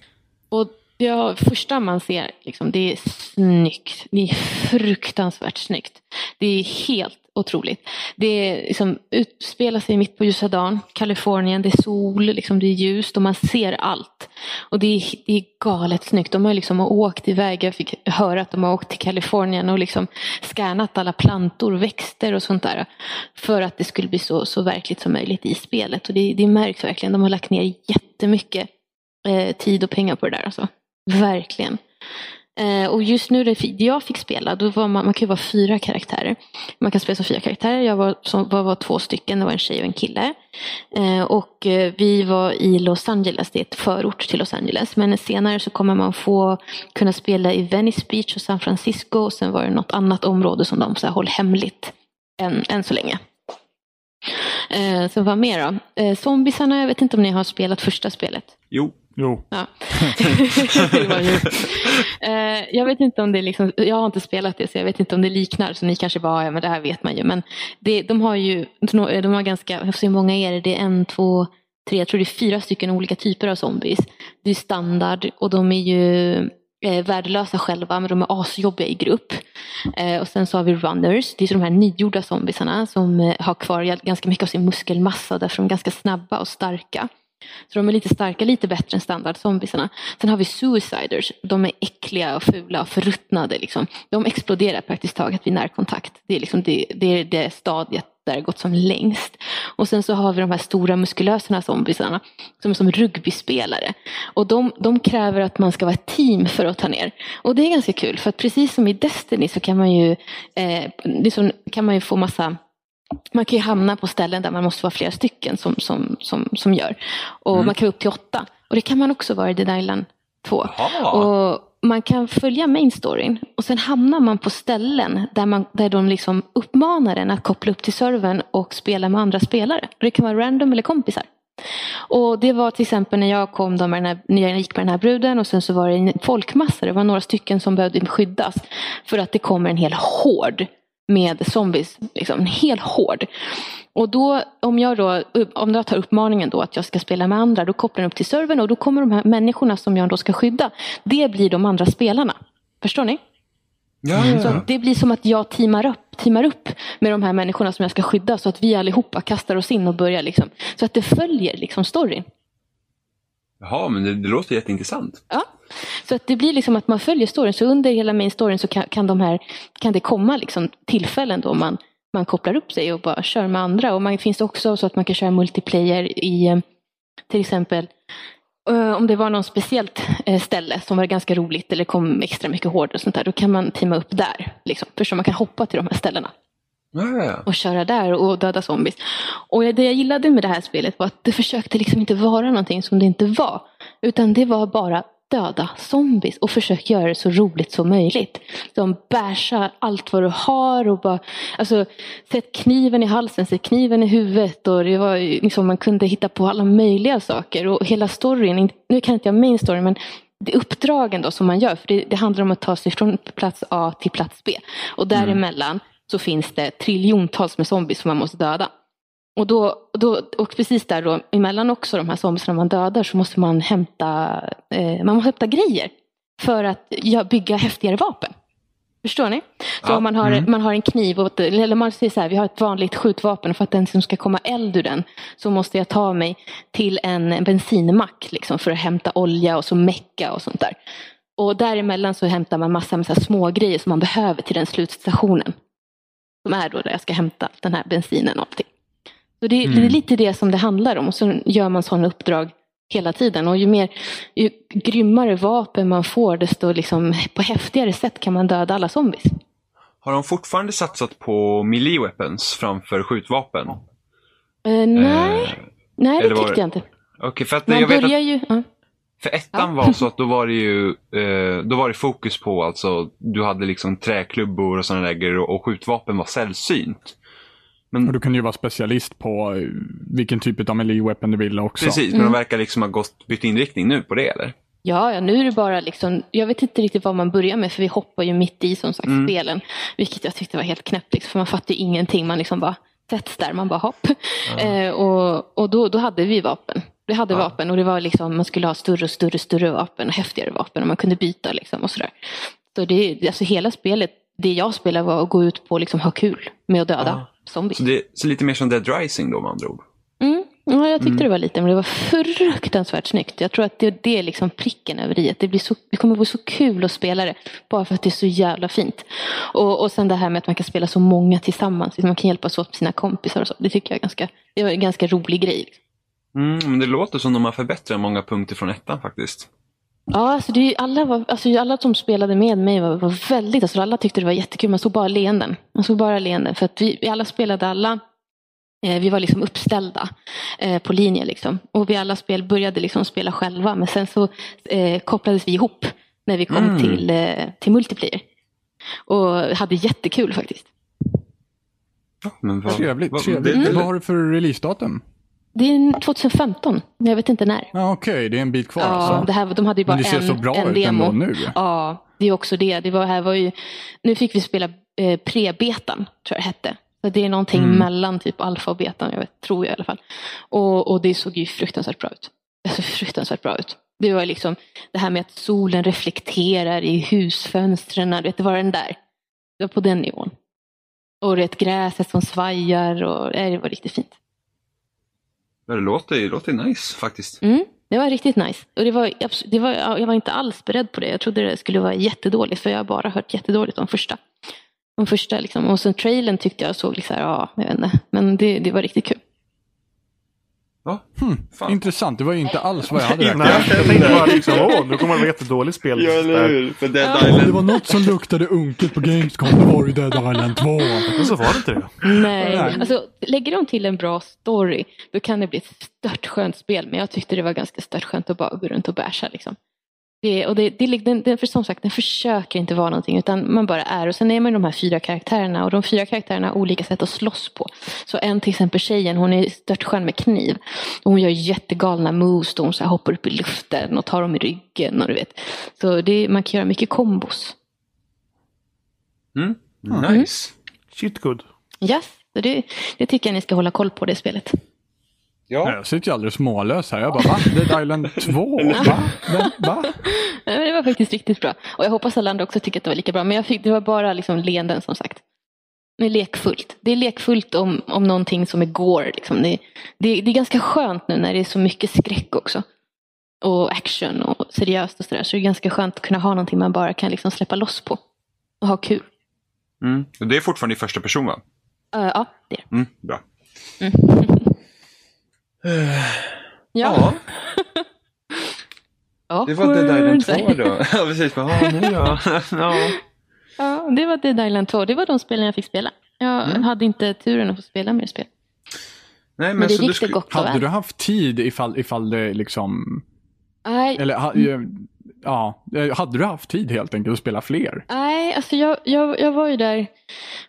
Och det första man ser, liksom, det är snyggt. Det är fruktansvärt snyggt. Det är helt otroligt. Det liksom, utspelar sig mitt på ljusa dagen, Kalifornien, det är sol, liksom, det är ljust och man ser allt. Och det är, det är galet snyggt. De har liksom åkt iväg, jag fick höra att de har åkt till Kalifornien och liksom skannat alla plantor, växter och sånt där. För att det skulle bli så, så verkligt som möjligt i spelet. Och det, det märks verkligen, de har lagt ner jättemycket eh, tid och pengar på det där. Alltså. Verkligen. Eh, och just nu, det jag fick spela, då var man, man kan ju vara fyra karaktärer. Man kan spela som fyra karaktärer. Jag var, som, var, var två stycken, det var en tjej och en kille. Eh, och eh, vi var i Los Angeles, det är ett förort till Los Angeles. Men senare så kommer man få kunna spela i Venice Beach och San Francisco. Och sen var det något annat område som de så här, håller hemligt än, än så länge. Eh, så vad mer då? Eh, zombisarna, jag vet inte om ni har spelat första spelet. Jo. Jo. Ja. Det var ju- Eh, jag vet inte om det är liksom, jag har inte spelat det så jag vet inte om det liknar så ni kanske bara, ja men det här vet man ju. Men det, de har ju, de har ganska, hur många är det, det är en, två, tre, jag tror det är fyra stycken olika typer av zombies. Det är standard och de är ju eh, värdelösa själva men de är asjobbiga i grupp. Eh, och sen så har vi runners, det är de här nygjorda zombiesarna som eh, har kvar ganska mycket av sin muskelmassa och därför är de ganska snabba och starka. Så de är lite starka, lite bättre än standardzombisarna. Sen har vi suiciders. De är äckliga och fula och förruttnade. Liksom. De exploderar praktiskt taget vid närkontakt. Det är, liksom det, det, är det stadiet där det gått som längst. Och sen så har vi de här stora muskulösa zombisarna. som är som rugbyspelare. Och de, de kräver att man ska vara ett team för att ta ner. Och det är ganska kul för att precis som i Destiny så kan man ju, eh, liksom, så, kan man ju få massa man kan ju hamna på ställen där man måste vara flera stycken som, som, som, som gör. Och Mm. man kan vara upp till åtta. Och det kan man också vara i Dead Island 2. Jaha. Och man kan följa main storyn och sen hamnar man på ställen där, man, där de liksom uppmanar en att koppla upp till servern och spela med andra spelare. Och det kan vara random eller kompisar. Och det var till exempel när jag kom då med den här, när jag gick med den här bruden och sen så var det en folkmassa. Det var några stycken som behövde skyddas. För att det kommer en hel hord med zombies. Liksom, en hel hord. Och då, om jag då, om jag tar uppmaningen då att jag ska spela med andra, då kopplar den upp till servern och då kommer de här människorna som jag då ska skydda, det blir de andra spelarna. Förstår ni? Ja, Så ja. att det blir som att jag teamar upp, teamar upp med de här människorna som jag ska skydda så att vi allihopa kastar oss in och börjar liksom. Så att det följer liksom storyn. Jaha, men det, det låter jätteintressant. Ja. Så att det blir liksom att man följer storyn. Så under hela main storyn så kan, kan, de här, kan det komma liksom tillfällen då man, man kopplar upp sig och bara kör med andra. Och man finns också så att man kan köra multiplayer i eh, till exempel eh, om det var någon speciellt eh, ställe som var ganska roligt eller kom extra mycket hårdare och sånt där, då kan man teama upp där. Liksom. Förstår man kan hoppa till de här ställena ja. och köra där och döda zombies. Och det jag gillade med det här spelet var att det försökte liksom inte vara någonting som det inte var. Utan det var bara döda zombies och försök göra det så roligt som möjligt. De bärsar allt vad du har och bara, alltså sätt kniven i halsen, sätt kniven i huvudet och det var liksom, man kunde hitta på alla möjliga saker och hela storyn, nu kan inte jag main story men det uppdragen då som man gör, för det, det handlar om att ta sig från plats A till plats B. Och däremellan så finns det triljontals med zombies som man måste döda. Och, då, då, och precis där då, emellan också de här zombiesarna man dödar så måste man hämta, eh, man måste hämta grejer för att ja, bygga häftigare vapen. Förstår ni? Så Ja, om man har, mm. man har en kniv, och, eller man säger så här, vi har ett vanligt skjutvapen för att den som ska komma eld ur den så måste jag ta mig till en bensinmack liksom, för att hämta olja och så mecka och sånt där. Och däremellan så hämtar man massa med så små grejer som man behöver till den slutstationen. Som är då där jag ska hämta den här bensinen och allting. Så det, det är lite det som det handlar om. Och så gör man sådana uppdrag hela tiden. Och ju, mer, ju grymmare vapen man får, desto liksom, på häftigare sätt kan man döda alla zombies. Har de fortfarande satsat på melee weapons framför skjutvapen? Eh, nej, Eh, nej det var tyckte jag inte. Okej, för att Man jag vet att ju... Ja. för ettan Ja. var så att då var det ju eh, då var det fokus på alltså du hade liksom träklubbor och sådana där grejer och, och skjutvapen var sällsynt. Men Och du kan ju vara specialist på eh, vilken typ av melee weapon du vill också. precis, men Mm. de verkar liksom ha gått, bytt inriktning nu på det eller? Ja, ja, nu är det bara liksom, jag vet inte riktigt vad man börjar med för vi hoppar ju mitt i som sagt Mm. spelen. Vilket jag tyckte var helt knäppt liksom, för man fattar ju ingenting, man liksom bara sätts där, man bara hopp. Eh, och och då, då hade vi vapen. Vi hade Ja. vapen och det var liksom, man skulle ha större och större, större vapen och häftigare vapen och man kunde byta liksom och sådär. Så det, alltså hela spelet, det jag spelade var att gå ut på liksom ha kul med att döda Ja. Zombies. Så, det, så lite mer som Dead Rising då med andra ord. Mm. Ja, jag tyckte Mm. det var lite, men det var fruktansvärt snyggt. Jag tror att det, det är liksom pricken över i. Att det, blir så, det kommer vara så kul att spela det. Bara för att det är så jävla fint. Och, och sen det här med att man kan spela så många tillsammans. Man kan hjälpas åt med sina kompisar och så. Det tycker jag är ganska, det var en ganska rolig grej. Mm, men det låter som de har förbättrat många punkter från ettan faktiskt. Ja, alltså det alla, var, alltså alla som spelade med mig var, var väldigt, alltså alla tyckte det var jättekul. Man såg bara leenden. Man såg bara leenden. För att vi, vi alla spelade alla. Eh, vi var liksom uppställda eh, på linje. Liksom. Och vi alla spel började liksom spela själva. Men sen så eh, kopplades vi ihop när vi kom Mm. till, eh, till multiplayer. Och hade jättekul faktiskt. Men vad, Trevligt. vad- trevligt. det- det- Vad har du för releasedatum? Det är 2015, men jag vet inte när. Ja, Okej, det är en bit kvar Ja, alltså. det här, de hade ju bara Men det ser en, så bra ut demo. ändå nu. Ja, det är också det. det var, här var ju, nu fick vi spela eh, pre-betan, tror jag det hette. Så det är någonting Mm. mellan typ alfa och betan, jag vet, tror jag i alla fall. Och, och det såg ju fruktansvärt bra ut. Det såg fruktansvärt bra ut. Det var liksom det här med att solen reflekterar i husfönstren. Det var den där. Det var på den nivån. Och det gräset som svajar och det var riktigt fint. Det låter, det låter nice faktiskt. Mm, det var riktigt nice. Och det var, det var, jag var inte alls beredd på det. Jag trodde det skulle vara jättedåligt för jag har bara hört jättedåligt om första. Om första liksom. Och sen trailern tyckte jag såg liksom, ja, jag vet inte. Men det, det var riktigt kul. Ja, Hmm, Fan. intressant, det var ju inte alls vad jag hade Nej, räknat med. jag tänkte bara liksom, åh, nu kommer det vara jättedåligt spel. Där. För Dead Ja. Det var något som luktade unket på Gamescom, det var ju Dead Island 2. Men så var det inte det. Nej, Nej. alltså lägger de till en bra story då kan det bli ett stört skönt spel. Men jag tyckte det var ganska stört skönt att bara gå runt och bärsa liksom. Det, och det, det, den, den, för som sagt, den försöker inte vara någonting utan man bara är. Och sen är man de här fyra karaktärerna och de fyra karaktärerna har olika sätt att slåss på. Så en till exempel tjejen, hon är stört skön med kniv. Och hon gör jättegalna moves då hon så här hoppar upp i luften och tar dem i ryggen och du vet. Så det, man kan göra mycket kombos. Mm, nice. Shit good. Yes, så det, det tycker jag ni ska hålla koll på det spelet. Ja. Jag sitter ju alldeles smålös här. Jag bara, va? Dead Island 2? Va? Va? va? Nej, men det var faktiskt riktigt bra. Och jag hoppas alla andra också tycker att det var lika bra. Men jag fick, det var bara liksom leenden som sagt. Det är lekfullt. Det är lekfullt om, om någonting som är gore. Liksom. Det, det, det är ganska skönt nu när det är så mycket skräck också. Och action och seriöst och sådär. Så det är ganska skönt att kunna ha någonting man bara kan liksom släppa loss på. Och ha kul. Mm. Det är fortfarande i första person va? Uh, ja, det är det. Mm, bra. Ja. Ja, det var Dead Island 2 Awkward. då. Ja, precis. Ja, nu då. ja. Ja, det var Dead Island 2. Det var de spelen jag fick spela. Jag Mm. hade inte turen att få spela mer spel. Nej, men, Men det så du gick det gott och Hade väl. du haft tid ifall, ifall det liksom... Nej, Eller ha, ja, hade du haft tid helt enkelt att spela fler? Nej, alltså jag, jag, jag var ju där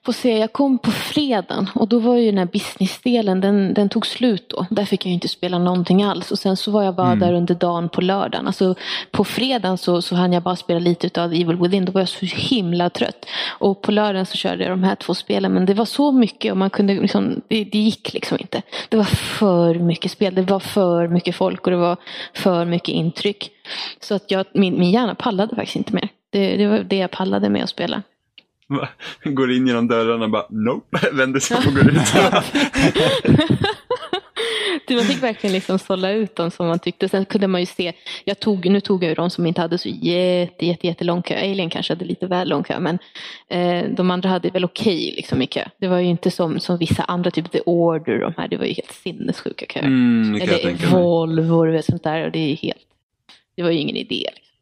på se, jag kom på fredagen och då var ju den här businessdelen, den, den tog slut då. Där fick jag ju inte spela någonting alls och sen så var jag bara Mm. där under dagen på lördagen. Alltså på fredagen så, så hann jag bara spela lite av Evil Within, då var jag så himla trött. Och på lördagen så körde jag de här två spelen men det var så mycket och man kunde liksom, det, det gick liksom inte. Det var för mycket spel, det var för mycket folk och det var för mycket intryck. Så att jag, min, min hjärna pallade faktiskt inte mer. Det, det var det jag pallade med att spela. Va? Går in genom dörrarna och bara nope, vänder sig om och går ut. Det man fick verkligen liksom sålla ut dem som man tyckte. Sen kunde man ju se, jag tog, nu tog jag ju de som inte hade så jätte, jätte, jättelång kö. Alien kanske hade lite väl lång kö, men eh, de andra hade väl okej liksom i kö. Det var ju inte som, som vissa andra, typ The Order, de här, det var ju helt sinnessjuka köer. Mm, Eller. Volvo och sånt där, och det är helt, det var ju ingen idé. Liksom.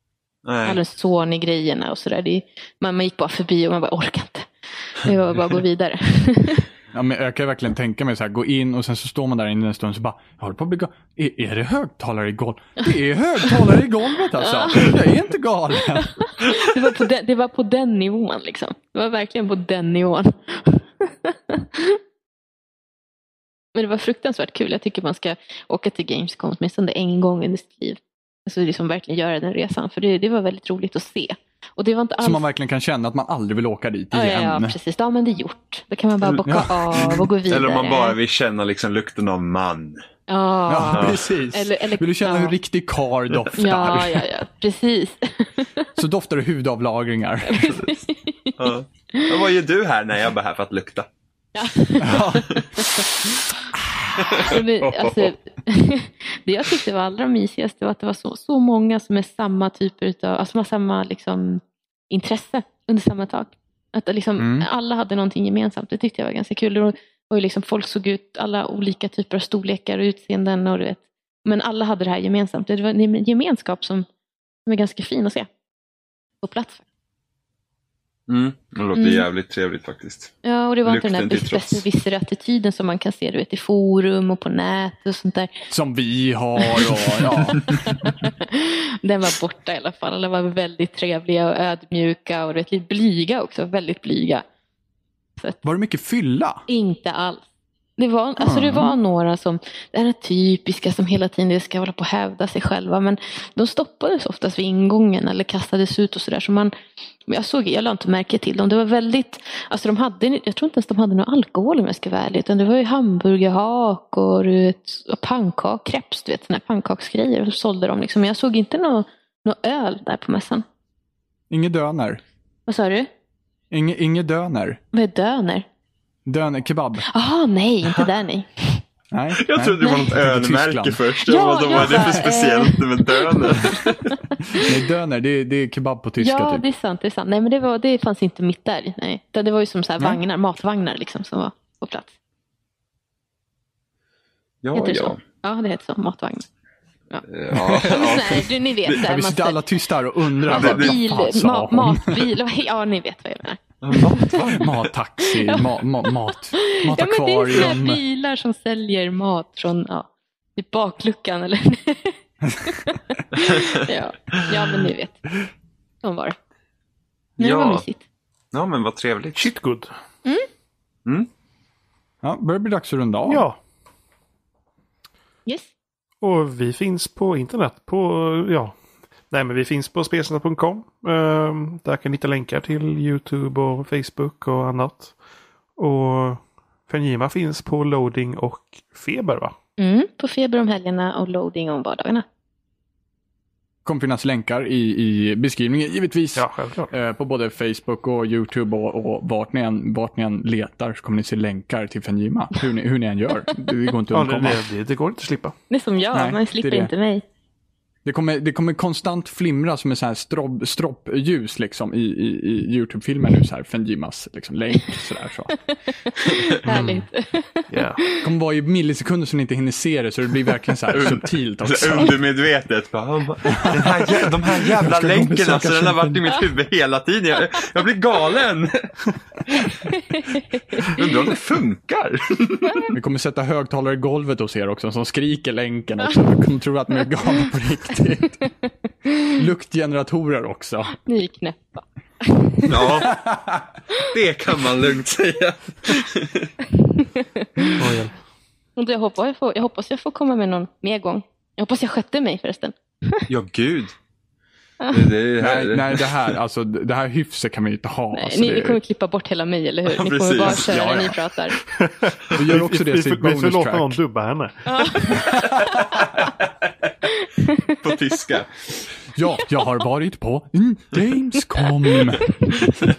Alla. Sony-grejerna och sådär. det- Man, man gick bara förbi och man bara orkar inte. Det var bara att gå vidare. Ja, men jag kan verkligen tänka mig så här, gå in och sen så står man där inne en stund så bara, jag håller på att bli galen. Är, är det högtalare i golvet? Det är högtalare i golvet alltså. Jag är inte galen. Det var, på den, det var på den nivån liksom. Det var verkligen på den nivån. Men det var fruktansvärt kul. Jag tycker man ska åka till Gamescom åtminstone en gång under sitt liv. Alltså liksom verkligen göra den resan. För det, det var väldigt roligt att se. Och det var inte alls... Så man verkligen kan känna att man aldrig vill åka dit ja, igen. ja, ja, precis. Då har man det gjort. Då kan man bara bocka av och gå vidare. Eller om man bara vill känna liksom lukten av man. Ja, Ja, precis. Eller- eller- Vill du känna ja. hur riktig kar doftar? ja, ja, ja, precis. Så doftar det hudavlagringar. Ja. Vad gör du här? Nej, jag bara här för att lukta. Och det, alltså, det jag tyckte var allra mysigast var att det var så, så många som är samma typer utav, alltså har samma liksom, intresse under samma tak. Att liksom, Mm. alla hade någonting gemensamt. Det tyckte jag var ganska kul. Och, och liksom, folk såg ut alla olika typer av storlekar och utseenden. Och, du vet. Men alla hade det här gemensamt. Det var en gemenskap som, som är ganska fin att se på plats. Mm. Det låter Mm. jävligt trevligt faktiskt. Ja, och det var inte den där till trots. besserwisser-attityden som man kan se du vet, i forum och på nätet och sånt där. Som vi har och ja. Den var borta i alla fall. Alla var väldigt trevliga och ödmjuka och du vet, lite blyga också. Väldigt blyga. Så att, Var det mycket fylla? inte alls. Det var, alltså det var några som, det här typiska som hela tiden ska hålla på att hävda sig själva. Men de stoppades oftast vid ingången eller kastades ut och sådär. Så man, jag såg, jag lade inte märke till dem. Det var väldigt, alltså de hade, jag tror inte ens de hade någon alkohol om jag ska vara ärlig. Utan det var ju hamburgerhak och, och pannkak, crepes, du vet, såna här pannkaksgrejer. Så sålde de liksom. Men jag såg inte någon nå öl där på mässan. Inget döner? Vad sa du? Inge, inget döner? Vad är döner? Döner, kebab? Jaha, nej, inte där nej. Nej. Jag nej. trodde det var något ölmärke först. Ja, Ja, vad är det för bara, speciellt med döner? Nej, döner, det är, det är kebab på tyska Ja, typ. det är sant. Det, är sant. Nej, men det, var, det fanns inte mitt där. Nej. Det var ju som så här Nej. vagnar, matvagnar liksom, som var på plats. Ja, Heter ja. så? Ja, det heter så. Matvagnar. Ja, Ja. ja. Nej, du, ni vet. Ja, här, vi sitter alla tysta här och undrar. Alltså, vad bil, ma- matbil. Ja, ni vet vad jag menar. Mattaxi, ma, ma, mat, Ja, men det är matakvarium. bilar som säljer mat från ja, typ bakluckan eller... ja. ja, men ni vet. Så var det. Men det var Ja. mysigt. ja, men vad trevligt. Shit good. Mm. Ja, börjar bli dags att runda av. Ja, Yes. och vi finns på internet på, ja, nej men vi finns på spelsnack.com. Ehm, där kan ni hitta länkar till YouTube och Facebook och annat. Och Fenjima finns på loading och feber va? Mm, på feber om helgerna och loading om vardagarna. kommer finnas länkar i, i beskrivningen givetvis. Ja, självklart. Eh, på både Facebook och YouTube och, och vart, ni än, vart ni än letar så kommer ni se länkar till Fenjima. Hur ni, hur ni än gör. Det går inte att Ja, det, undkomma. det, det, går inte att slippa. Det är som jag, Nej, man slipper inte mig. Det kommer, det kommer konstant flimra som en sån här strob, stroppljus liksom i, i, i YouTube-filmen nu så här. Fenjimas liksom, länk sådär så. Härligt. Ja. Det kommer vara i millisekunder så ni inte hinner se det så det blir verkligen så här subtilt också. Så Undermedvetet. Bara, "Ah, Den här, jä- de här jävla Jag länken alltså, den har varit i mitt huvud hela tiden. Jag, jag blir galen. Undrar om det funkar. Vi kommer sätta högtalare i golvet hos er också som skriker länken också. Vi kommer tro att ni är galna på riktigt. Luktgeneratorer också. Ni är knäppa. Ja, det kan man lugnt säga. Och Jag hoppas jag, får, jag hoppas jag får komma med någon mer gång. Jag hoppas jag skötte mig förresten. Ja, gud. Det, det, är det här, Nej, nej, det här, alltså, det här hyfset kan vi inte ha. Nej, Alltså, ni, det, ni kommer klippa bort hela mig, eller hur? Ja, ni kommer bara köra Ja, när ja. ni pratar. vi gör också det som vi, ett vi får bonus låta någon track. dubba henne. på tyska. Ja, jag har varit på Gamescom.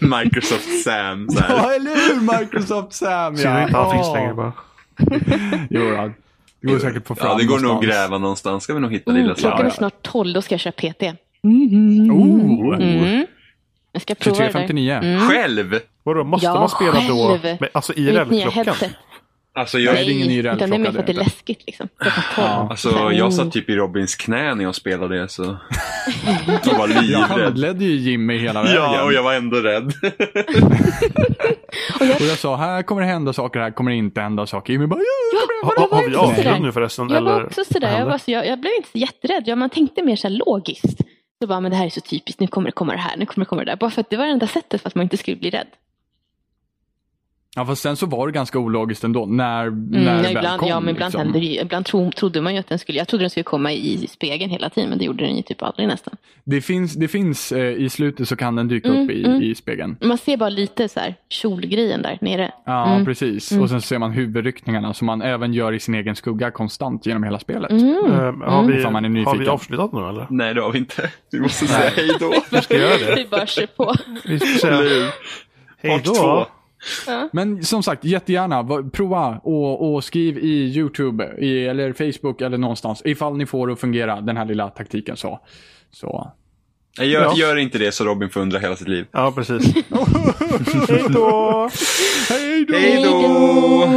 Microsoft Sam. Så här. Ja, eller hur? Microsoft Sam, ja. inte han finns längre bara. Jo, då. det går säkert få fram Ja, det går nog att någonstans. gräva någonstans. Ska vi nog hitta Oh, lilla klockan är snart 12, då ska jag köra PT. Mm. Oh, Mm. Jag ska prova det där. 23.59. Mm. Själv? Vadå, måste Ja, man spela då? Men, alltså IRL-klockan? Alltså, jag, Nej, det är ingen ny utan det är mer för att det är läskigt liksom. Ja. alltså, jag satt typ i Robins knä när jag spelade det, så... jag var Jag livrädd. handledde ju Jimmy hela vägen. Ja, och jag var ändå rädd. Och jag, Och jag sa, här kommer det hända saker, här kommer det inte hända saker. Jimmy bara, ja, Ha, har vi också avgrund sådär. nu förresten? jag var eller? också sådär, jag, var så, jag, jag blev inte så jätterädd. Ja, man tänkte mer så här logiskt. Så bara, men det här är så typiskt, nu kommer det komma det här, nu kommer det komma det där. Bara för att det var det enda sättet för att man inte skulle bli rädd. Ja, fast sen så var det ganska ologiskt ändå när, Mm, när ja, det väl ibland, kom. ja, men ibland, liksom. hände det, ju- ibland tro, trodde man ju att den skulle, jag trodde den skulle komma i spegeln hela tiden, men det gjorde den ju typ aldrig nästan. Det finns, det finns eh, i slutet så kan den dyka Mm, upp i, mm. i spegeln. Man ser bara lite så här kjolgrejen där nere. Ja, Mm. precis. Mm. Och sen ser man huvudryckningarna som man även gör i sin egen skugga konstant genom hela spelet. Mm. Eh, har, vi, Ifall man är har vi avslutat nu eller? Nej, det har vi inte. Vi måste säga hej då. Vi ska göra det. Vi bara kör på. Vi ska säga hej då. Men som sagt, jättegärna va- prova och, och skriv i YouTube i, eller Facebook eller någonstans ifall ni får det att fungera, den här lilla taktiken så. så. Nej, Gör, Ja. gör inte det så Robin får undra hela sitt liv. Ja, precis. hej då! Hej då!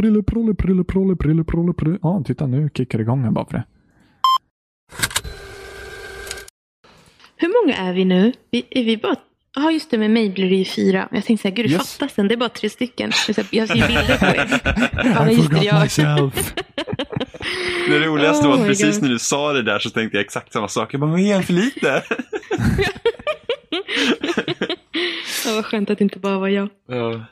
Prille, prille, prille, prolle, prille, prolle, prille. Ja, titta nu kickar det igång här bara för det. Hur många är vi nu? Vi, är vi bara... Ja, just det, med mig blir det ju fyra. Jag tänkte säga, gud det Yes. fattas en, det är bara tre stycken. Jag ser bilder på er. Ja, I just det, forgot jag. myself. Det roligaste Oh var att precis God. när du sa det där så tänkte jag exakt samma sak. Jag bara, men är för lite? Ja, vad skönt att det inte bara var jag. Ja.